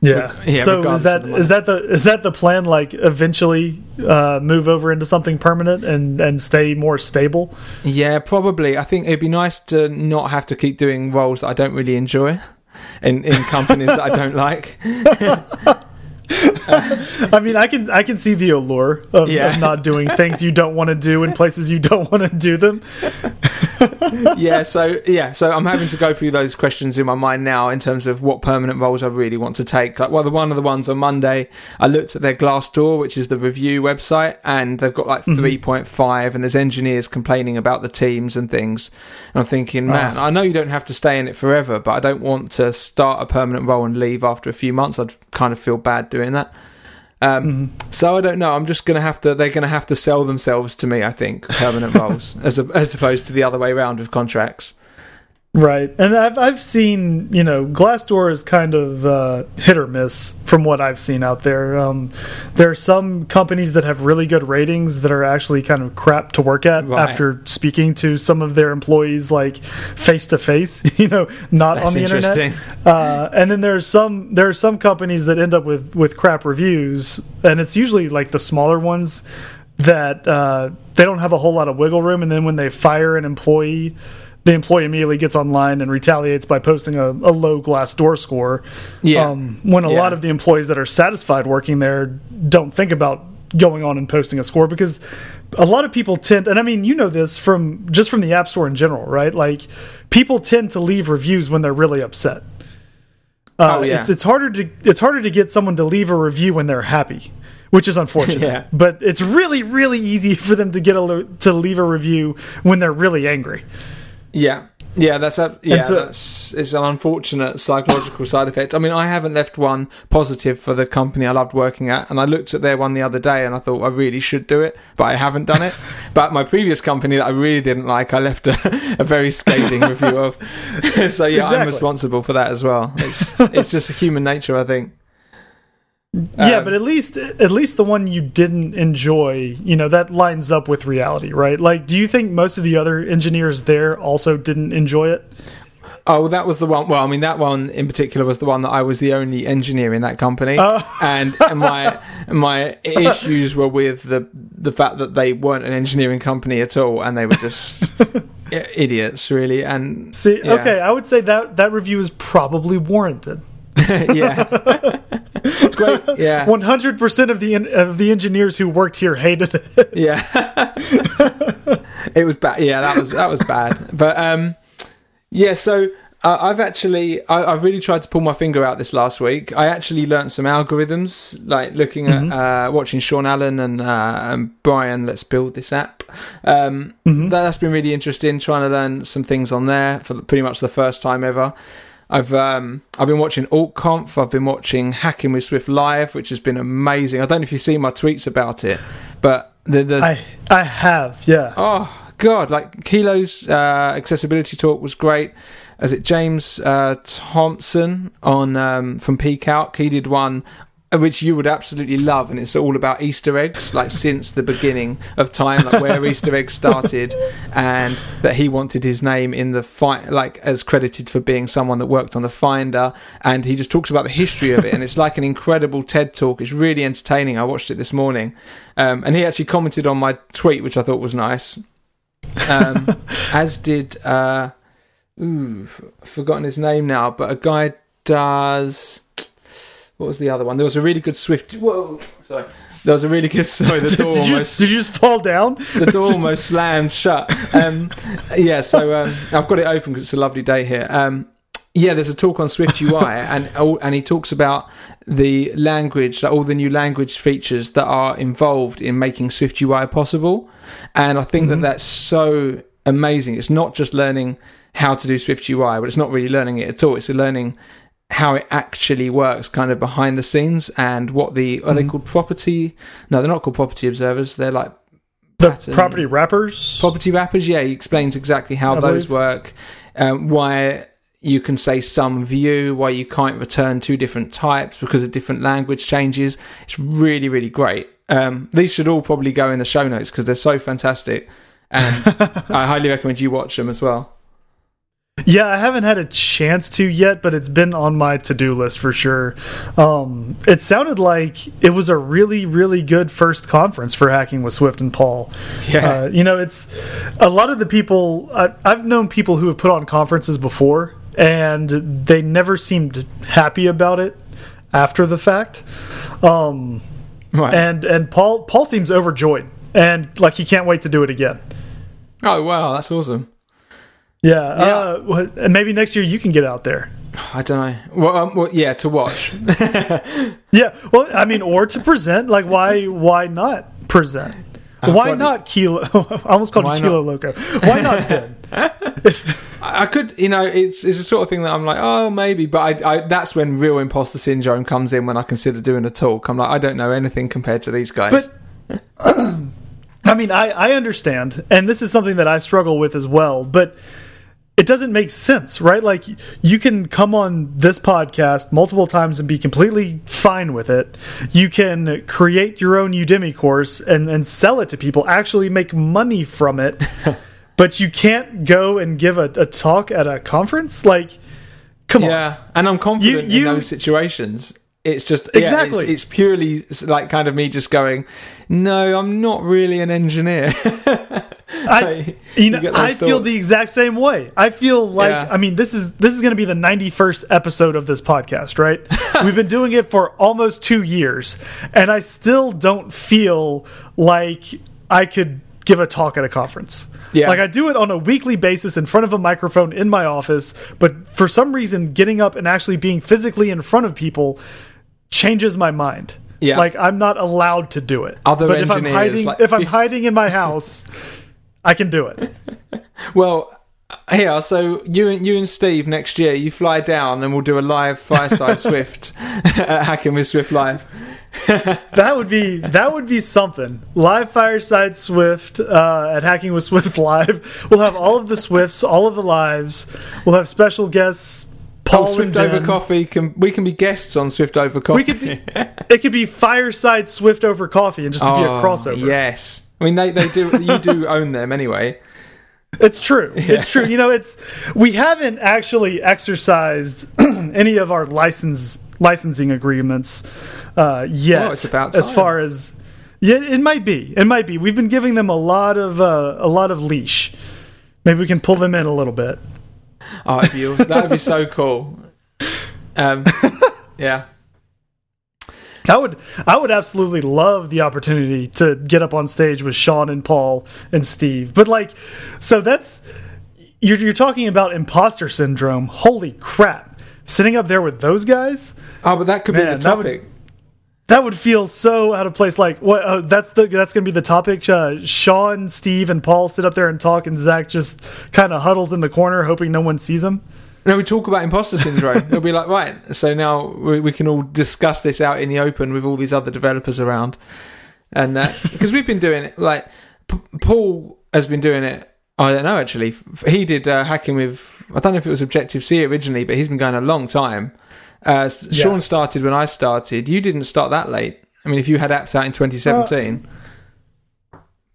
Yeah. Yeah, so is that of the that the is that the plan? Like eventually uh, move over into something permanent and and stay more stable. Yeah, probably. I think it'd be nice to not have to keep doing roles that I don't really enjoy in, in companies that I don't <laughs> like. <laughs> I mean, I can I can see the allure of, Yeah. of not doing things you don't want to do in places you don't want to do them. <laughs> <laughs> yeah, so yeah, so I'm having to go through those questions in my mind now in terms of what permanent roles I really want to take. Like, well, the one of the ones on Monday, I looked at their Glassdoor, which is the review website, and they've got like mm-hmm. 3.5, and there's engineers complaining about the teams and things. And I'm thinking, man, I know you don't have to stay in it forever, but I don't want to start a permanent role and leave after a few months. I'd kind of feel bad doing that. Um, So I don't know. I'm just gonna have to. They're gonna have to sell themselves to me. I think permanent roles, <laughs> as a, as opposed to the other way around with contracts. Right, and I've I've seen you know Glassdoor is kind of uh, hit or miss from what I've seen out there. Um, there are some companies that have really good ratings that are actually kind of crap to work at Right. after speaking to some of their employees like face to face. You know, not That's on the internet. Uh, and then there's some there are some companies that end up with with crap reviews, and it's usually like the smaller ones that uh, they don't have a whole lot of wiggle room. And then when they fire an employee, the employee immediately gets online and retaliates by posting a, a low Glassdoor score. Yeah. Um, when a Yeah. lot of the employees that are satisfied working there don't think about going on and posting a score because a lot of people tend and I mean you know this from just from the app store in general right like people tend to leave reviews when they're really upset Uh, Oh, yeah. it's it's harder to it's harder to get someone to leave a review when they're happy, which is unfortunate. <laughs> Yeah. But it's really really easy <laughs> for them to get a to leave a review when they're really angry. Yeah, yeah, that's a yeah, so- that's it's an unfortunate psychological side effect. I mean, I haven't left one positive for the company I loved working at, and I looked at their one the other day, and I thought I really should do it, but I haven't done it. <laughs> but my previous company that I really didn't like, I left a, a very scathing review of. <laughs> so yeah, I'm responsible for that as well. It's it's just human nature, I think. Yeah, Um, but at least at least the one you didn't enjoy, you know, that lines up with reality, right? Like, do you think most of the other engineers there also didn't enjoy it? Oh, that was the one. Well, I mean, that one in particular was the one that I was the only engineer in that company, Oh. and, and my my issues were with the the fact that they weren't an engineering company at all, and they were just <laughs> idiots, really. And See, yeah. okay, I would say that that review is probably warranted. <laughs> yeah, <laughs> great, <laughs> yeah, One hundred percent of the of the engineers who worked here hated it. <laughs> yeah. it was bad. Yeah, that was that was bad. But um, yeah. So uh, I've actually I, I've really tried to pull my finger out this last week. I actually learned some algorithms, like looking at uh, watching Sean Allen and uh, and Brian. Let's build this app. Um, that, that's been really interesting. Trying to learn some things on there for pretty much the first time ever. I've um I've been watching AltConf. I've been watching Hacking with Swift live, which has been amazing. I don't know if you've seen my tweets about it, but the, the I I have, yeah. Oh God! Like Kilo's uh, accessibility talk was great. As it James uh, Thomson on um, from PCalc, he did one which you would absolutely love, and it's all about Easter eggs, like since the beginning of time, like where Easter eggs started, and that he wanted his name in the fight, like as credited for being someone that worked on the Finder, and he just talks about the history of it, and it's like an incredible TED talk. It's really entertaining. I watched it this morning, um, and he actually commented on my tweet, which I thought was nice. Um, <laughs> as did uh, ooh, I've forgotten his name now, but a guy does. What was the other one? There was a really good Swift. Whoa, sorry. There was a really good. Sorry, the <laughs> door did you, almost did you just fall down? the door <laughs> almost slammed shut. Um, yeah, so um, I've got it open because it's a lovely day here. Um, yeah, there's a talk on Swift UI, <laughs> and and he talks about the language, like all the new language features that are involved in making Swift UI possible. And I think that that's so amazing. It's not just learning how to do Swift UI, but it's not really learning it at all. It's a learning how it actually works kind of behind the scenes and what the are they called property no they're not called property observers they're like The pattern- property wrappers. property wrappers yeah he explains exactly how I those believe. work um, why you can say some view why you can't return two different types because of different language changes it's really really great um, these should all probably go in the show notes because they're so fantastic and <laughs> i highly recommend you watch them as well Yeah, I haven't had a chance to yet, but it's been on my to-do list for sure. Um, it sounded like it was a really, really good first conference for hacking with Swift and Paul. Yeah. Uh, you know, it's a lot of the people I, I've known people who have put on conferences before, and they never seemed happy about it after the fact. Um, right and and Paul Paul seems overjoyed and like he can't wait to do it again. oh wow that's awesome Yeah, Uh, wh- and maybe next year you can get out there. i don't know well, um, well yeah to watch <laughs> Yeah, well, I mean, or to present. Like, why? Why not present? Why not Kilo? <laughs> I almost called Uh, it Kilo Loco. Why not <laughs> Ben? I could, you know, it's it's a sort of thing that I'm like, oh, maybe, but I, I that's when real imposter syndrome comes in when I consider doing a talk. I'm like, I don't know anything compared to these guys. But <clears throat> I mean, I I understand, and this is something that I struggle with as well. But it doesn't make sense, right? Like, you can come on this podcast multiple times and be completely fine with it. You can create your own Udemy course and and sell it to people, actually make money from it. <laughs> but you can't go and give a, a talk at a conference like come on yeah, and I'm confident You- you- in those situations. It's just yeah, Exactly. it's, it's purely like kind of me just going, no, I'm not really an engineer. <laughs> I, <laughs> you know, I feel the exact same way. I feel like, Yeah. I mean, this is this is going to be the ninety first episode of this podcast, right? <laughs> We've been doing it for almost two years, and I still don't feel like I could give a talk at a conference. Yeah. Like I do it on a weekly basis in front of a microphone in my office, but for some reason getting up and actually being physically in front of people changes my mind. Yeah. Like I'm not allowed to do it. Other but if I'm hiding like if I'm <laughs> hiding in my house, I can do it. <laughs> Well, here, so you and you and Steve next year, you fly down and we'll do a live fireside <laughs> Swift <laughs> at Hacking with Swift Live. That would be that would be something. Live Fireside Swift uh, at Hacking with Swift Live. We'll have all of the Swifts, all of the lives. We'll have special guests. Paul Oh, Swift and over coffee can we can be guests on Swift over coffee. We could be. It could be Fireside Swift over coffee, and just to be a Oh, crossover. Yes, I mean they they do you do <laughs> own them anyway. It's true. It's true. You know, it's we haven't actually exercised <clears throat> any of our license licensing agreements uh, yet. Well, it's about time. as far as yeah, it might be. It might be. We've been giving them a lot of uh, a lot of leash. Maybe we can pull them in a little bit. Oh, it'd be, that would be so cool. <laughs> Um, yeah. I would I would absolutely love the opportunity to get up on stage with Sean and Paul and Steve. But like so that's you're you're talking about imposter syndrome. Holy crap. Sitting up there with those guys? Oh, but that could Man, be the that would- topic. That would feel so out of place. Like what? Uh, that's the that's going to be the topic. Uh, Sean, Steve, and Paul sit up there and talk, and Zach just kind of huddles in the corner, hoping no one sees him. No, we talk about imposter syndrome. It'll be like, right, so now we, we can all discuss this out in the open with all these other developers around. And <laughs> because we've been doing it, like, P- Paul has been doing it, I don't know actually. He did uh, hacking with, I don't know if it was Objective C originally, but he's been going a long time. Uh, Yeah. Sean started when I started. You didn't start that late. I mean, if you had apps out in 2017.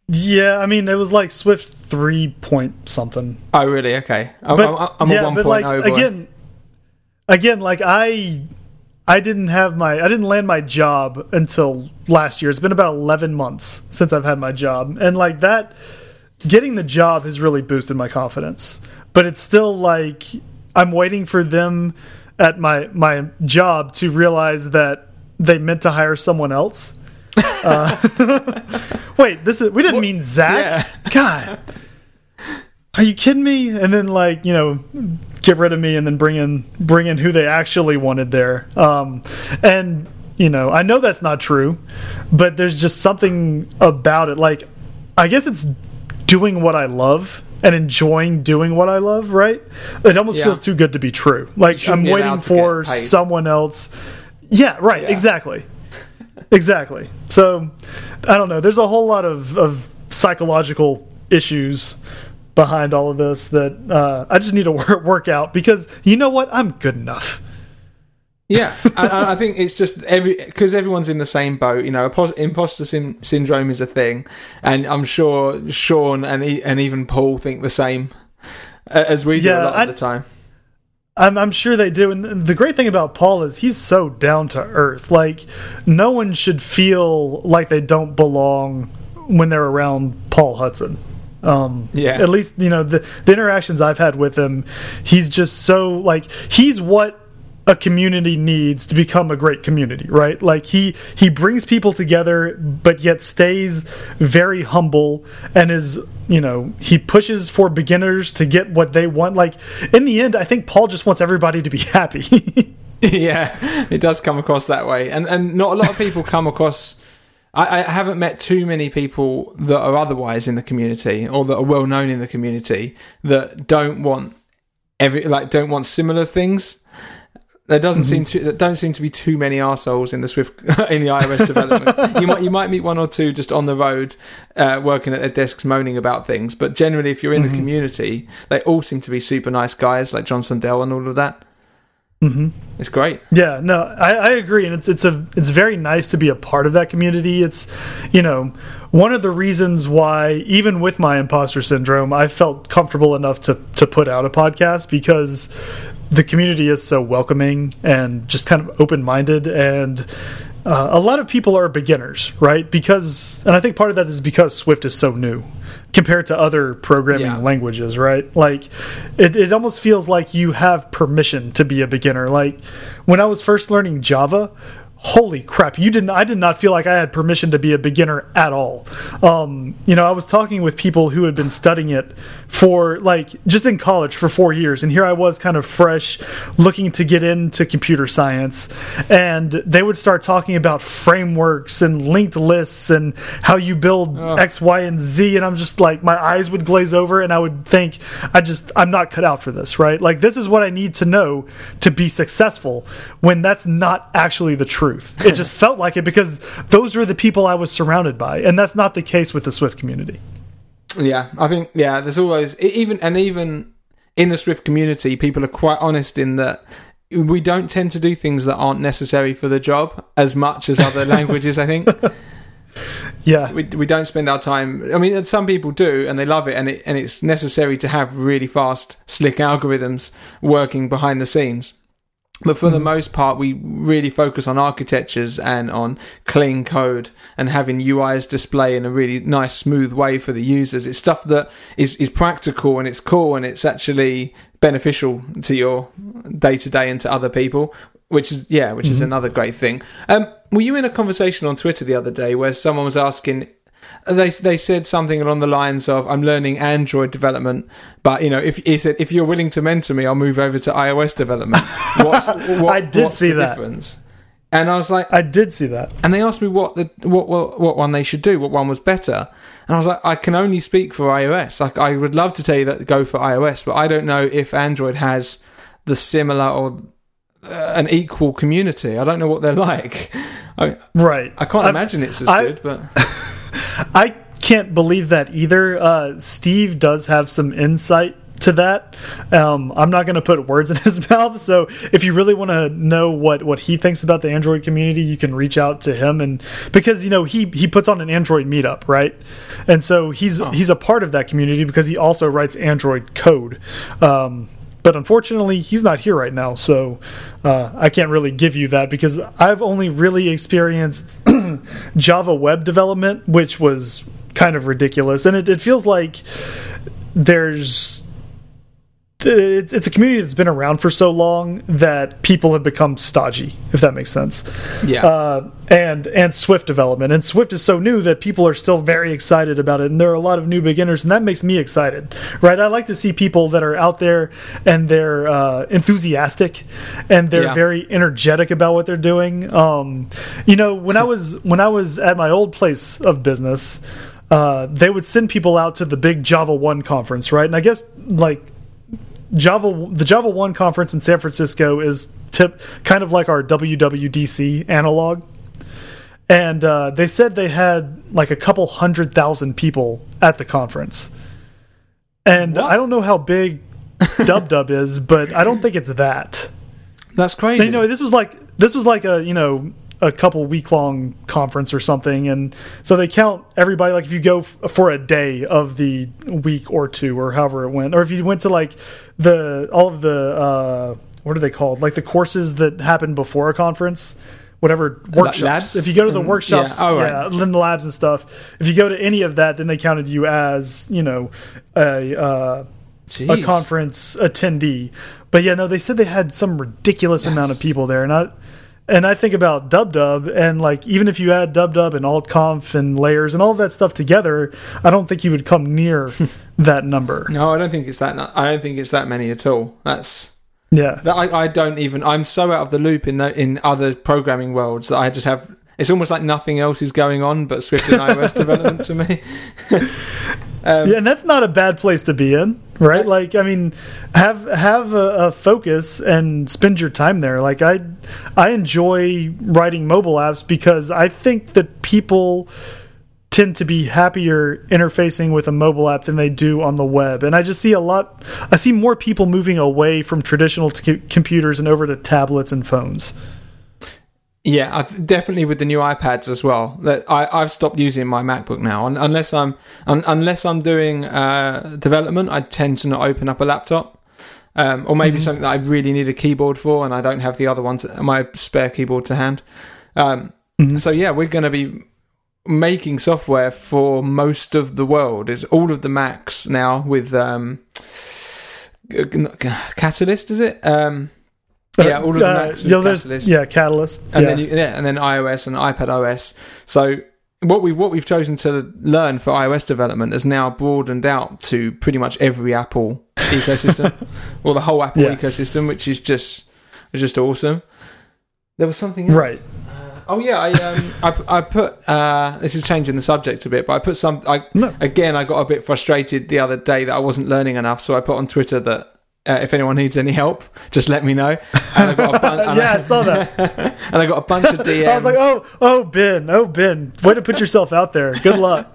Yeah, I mean it was like Swift three point something. oh, really? Okay. I'm, But I'm, I'm yeah, a 1.0 but like boy. again, again, like I, I didn't have my I didn't land my job until last year. It's been about eleven months since I've had my job, and like that, getting the job has really boosted my confidence. But it's still like I'm waiting for them at my my job to realize that they meant to hire someone else. Uh, <laughs> wait, this is we didn't mean Zach. God, are you kidding me? And then like you know, get rid of me and then bring in bring in who they actually wanted there. Um, and you know, I know that's not true, but there's just something about it. Like, I guess it's doing what I love and enjoying doing what I love. Right? It almost Yeah. feels too good to be true. Like I'm waiting for someone else. Yeah. Right. Yeah. Exactly. Exactly. So, I don't know. There's a whole lot of, of psychological issues behind all of this that uh, I just need to <laughs> work, work out because you know what? I'm good enough. Yeah, I- I, think it's just every because everyone's in the same boat. You know, impos- imposter syn- syndrome is a thing, and I'm sure Sean and e- and even Paul think the same as we do Yeah, a lot I- of the time. I'm, I'm sure they do. And the great thing about Paul is he's so down to earth. Like, no one should feel like they don't belong when they're around Paul Hudson. Um, Yeah. At least, you know, the, the interactions I've had with him, he's just so, like, he's what a community needs to become a great community right like he he brings people together but yet stays very humble and is you know he pushes for beginners to get what they want like in the end i think paul just wants everybody to be <laughs> happy <laughs> yeah, it does come across that way, and and not a lot of people come across. I, I haven't met too many people that are otherwise in the community or that are well known in the community that don't want every like don't want similar things. There doesn't seem to there don't seem to be too many arseholes in the Swift <laughs> in the iOS development. you might you might meet one or two just on the road, uh, working at their desks moaning about things. But generally, if you're in the community, they all seem to be super nice guys, like John Sundell and all of that. Mm-hmm. It's great. Yeah, no, I, I agree, and it's it's a it's very nice to be a part of that community. It's you know one of the reasons why even with my imposter syndrome, I felt comfortable enough to to put out a podcast because the community is so welcoming and just kind of open minded and. Uh, a lot of people are beginners, right? Because, and I think part of that is because Swift is so new compared to other programming Yeah. languages, right? Like, it, it almost feels like you have permission to be a beginner. Like, when I was first learning Java, holy crap you didn't i did not feel like i had permission to be a beginner at all. Um, you know i was talking with people who had been studying it for like just in college for four years and here i was kind of fresh looking to get into computer science and they would start talking about frameworks and linked lists and how you build Oh. x y and z and i'm just like my eyes would glaze over and i would think i just i'm not cut out for this right? Like this is what i need to know to be successful when that's not actually the truth it <laughs> just felt like it because those were the people i was surrounded by and that's not the case with the swift community Yeah, I think yeah. There's always even and even in the Swift community, people are quite honest in that we don't tend to do things that aren't necessary for the job as much as other <laughs> languages. I think yeah we we don't spend our time. I mean, some people do and they love it, and it and it's necessary to have really fast, slick algorithms working behind the scenes. But for the most part, we really focus on architectures and on clean code and having UIs display in a really nice, smooth way for the users. It's stuff that is, is practical and it's cool and it's actually beneficial to your day to day and to other people, which is, yeah, which is another great thing. Um, were you in a conversation on Twitter the other day where someone was asking, they they said something along the lines of I'm learning Android development, but you know if he said if you're willing to mentor me, I'll move over to iOS development. <laughs> What's, what, I did what's see the that. difference? And I was like, i did see that and they asked me what the what, what what one they should do, what one was better, and I was like, I can only speak for iOS. Like I would love to tell you that go for iOS, but I don't know if Android has the similar or uh, an equal community. I don't know what they're <laughs> like. I, right I can't I've- imagine it's as I- good, but. <laughs> I can't believe that either. Uh, Steve does have some insight to that. Um, I'm not going to put words <laughs> in his mouth. So if you really want to know what what he thinks about the Android community, you can reach out to him and because you know he he puts on an Android meetup, right? And so he's he's a part of that community because he also writes Android code. Um, but unfortunately, he's not here right now, so uh, I can't really give you that because I've only really experienced <clears throat> Java web development, which was kind of ridiculous, and it, it feels like there's it's, it's a community that's been around for so long that people have become stodgy, if that makes sense. Yeah. Uh, and and Swift development, and Swift is so new that people are still very excited about it, and there are a lot of new beginners, and that makes me excited, right? I like to see people that are out there and they're uh, enthusiastic and they're Yeah. very energetic about what they're doing. Um, you know, when I was when I was at my old place of business. Uh, they would send people out to the big Java One conference, right? And I guess like Java, the Java One conference in San Francisco is tip kind of like our WWDC analog. And uh, they said they had like a couple hundred thousand people at the conference. And What? I don't know how big Dub Dub is, but I don't think it's that. That's crazy. You know, this was like this was like a you know a couple week long conference or something, and so they count everybody. Like if you go f for a day of the week or two or however it went, or if you went to like the all of the uh, what are they called? Like the courses that happen before a conference. Whatever workshops. labs If you go to the and- workshops, yeah, oh, right. yeah, in the labs and stuff. If you go to any of that, then they counted you as you know a uh, a conference attendee. But yeah, no, they said they had some ridiculous amount of people there, and I and I think about Dub Dub, and like even if you add Dub Dub and alt AltConf and layers and all of that stuff together, I don't think you would come near <laughs> that number. No, I don't think it's that. I don't think it's that many at all. That's Yeah, that. I, I don't even. I'm so out of the loop in the, in other programming worlds that I just have. It's almost like nothing else is going on but Swift and iOS <laughs> development to me. <laughs> um, yeah, and that's not a bad place to be in, right? Like, I mean, have have a, a focus and spend your time there. Like, I I enjoy writing mobile apps because I think that people tend to be happier interfacing with a mobile app than they do on the web. And I just see a lot. I see more people moving away from traditional t- computers and over to tablets and phones. Yeah, I th- definitely with the new iPads as well. That I, I've stopped using my MacBook now, un- unless I'm un- unless I'm doing uh, development. I tend to not open up a laptop, um, or maybe something that I really need a keyboard for, and I don't have the other ones, my spare keyboard to hand. Um, So yeah, we're going to be making software for most of the world. Is all of the Macs now with um, Catalyst? Is it? Yeah, all of the Macs know, there's- Catalyst. Yeah, Catalyst. and yeah. then you, yeah, and then iOS and iPad OS. So what we've what we've chosen to learn for iOS development has now broadened out to pretty much every Apple <laughs> ecosystem, or the whole Apple Yeah. ecosystem, which is just just awesome. There was something else. right. Oh yeah, I um I, I put uh this is changing the subject a bit, but I put some I No. again I got a bit frustrated the other day that I wasn't learning enough, so I put on Twitter that. Uh, if anyone needs any help, just let me know. And I got a bun- <laughs> and yeah, I saw that. <laughs> and I got a bunch of DMs. <laughs> I was like, oh, oh, Ben, oh, Ben, way to put yourself out there. Good luck.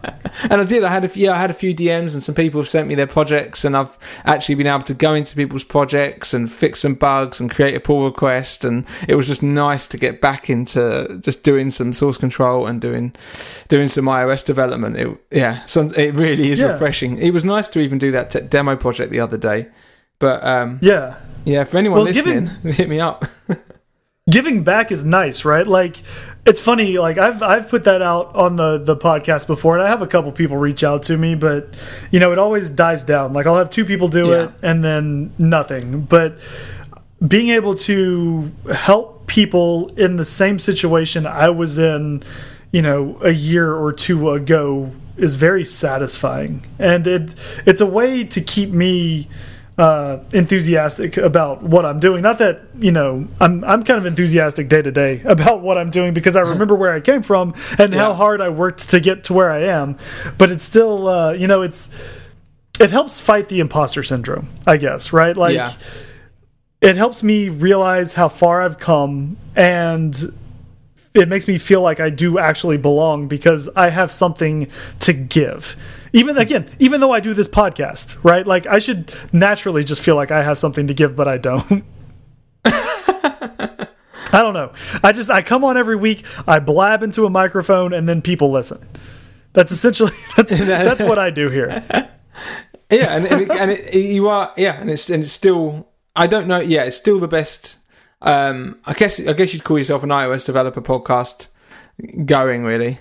And I did. I had a few, yeah, I had a few DMs, and some people have sent me their projects, and I've actually been able to go into people's projects and fix some bugs and create a pull request, and it was just nice to get back into just doing some source control and doing doing some iOS development. It, yeah, some, it really is Yeah. refreshing. It was nice to even do that t- demo project the other day. But um, Yeah. yeah, for anyone Well, listening, given- <laughs> hit me up. <laughs> giving back is nice, right? Like it's funny. Like I've I've put that out on the the podcast before, and I have a couple people reach out to me, but you know it always dies down. Like I'll have two people do Yeah. it, and then nothing. But being able to help people in the same situation I was in, you know, a year or two ago is very satisfying, and it it's a way to keep me uh, enthusiastic about what I'm doing. Not that you know I'm I'm kind of enthusiastic day to day about what I'm doing because I remember where I came from and how hard I worked to get to where I am. But it's still uh, you know it's it helps fight the imposter syndrome, I guess, right? Like yeah, it helps me realize how far I've come and it makes me feel like I do actually belong because I have something to give. Even again, even though I do this podcast, right? Like I should naturally just feel like I have something to give, but I don't. <laughs> I don't know. I just I come on every week, I blab into a microphone and then people listen. That's essentially <laughs> that's <laughs> that's what I do here. yeah, and and, it, and it, you are yeah, and it's and it's still I don't know yeah, it's still the best. Um, I guess I guess you'd call yourself an iOS developer podcast going really.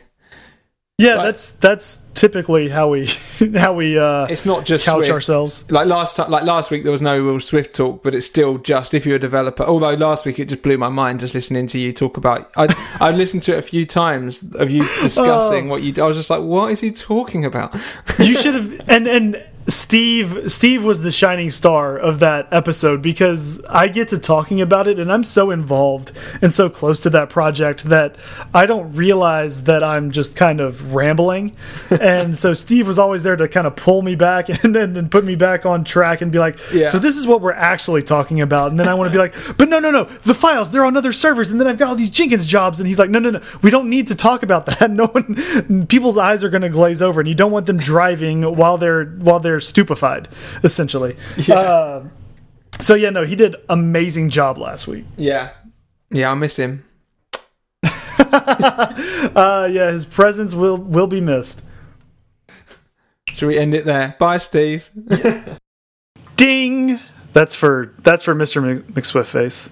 Yeah, But- that's that's typically how we <laughs> how we uh It's not just couch Swift. ourselves. Like last time, like last week, there was no real Swift talk, but it's still just if you're a developer. Although last week it just blew my mind just listening to you talk about. I <laughs> I listened to it a few times of you discussing Oh. what you. I was just like, what is he talking about? you should have and and Steve Steve was the shining star of that episode because I get to talking about it and I'm so involved and so close to that project that I don't realize that I'm just kind of rambling. <laughs> and so Steve was always there to kind of pull me back <laughs> and then and put me back on track and be like, Yeah. so this is what we're actually talking about. And then I want to be like, but no, no, no, the files, they're on other servers. And then I've got all these Jenkins jobs. And he's like, no, no, no, we don't need to talk about that. <laughs> No one, people's eyes are going to glaze over and you don't want them driving while they're, while they're stupefied, essentially. Uh, so yeah, no, he did amazing job last week. yeah, yeah, I miss him. <laughs> Uh, yeah, his presence will, will be missed. Should we end it there? Bye, Steve. <laughs> Ding. That's for, that's for Mr. Mc- McSwiftface.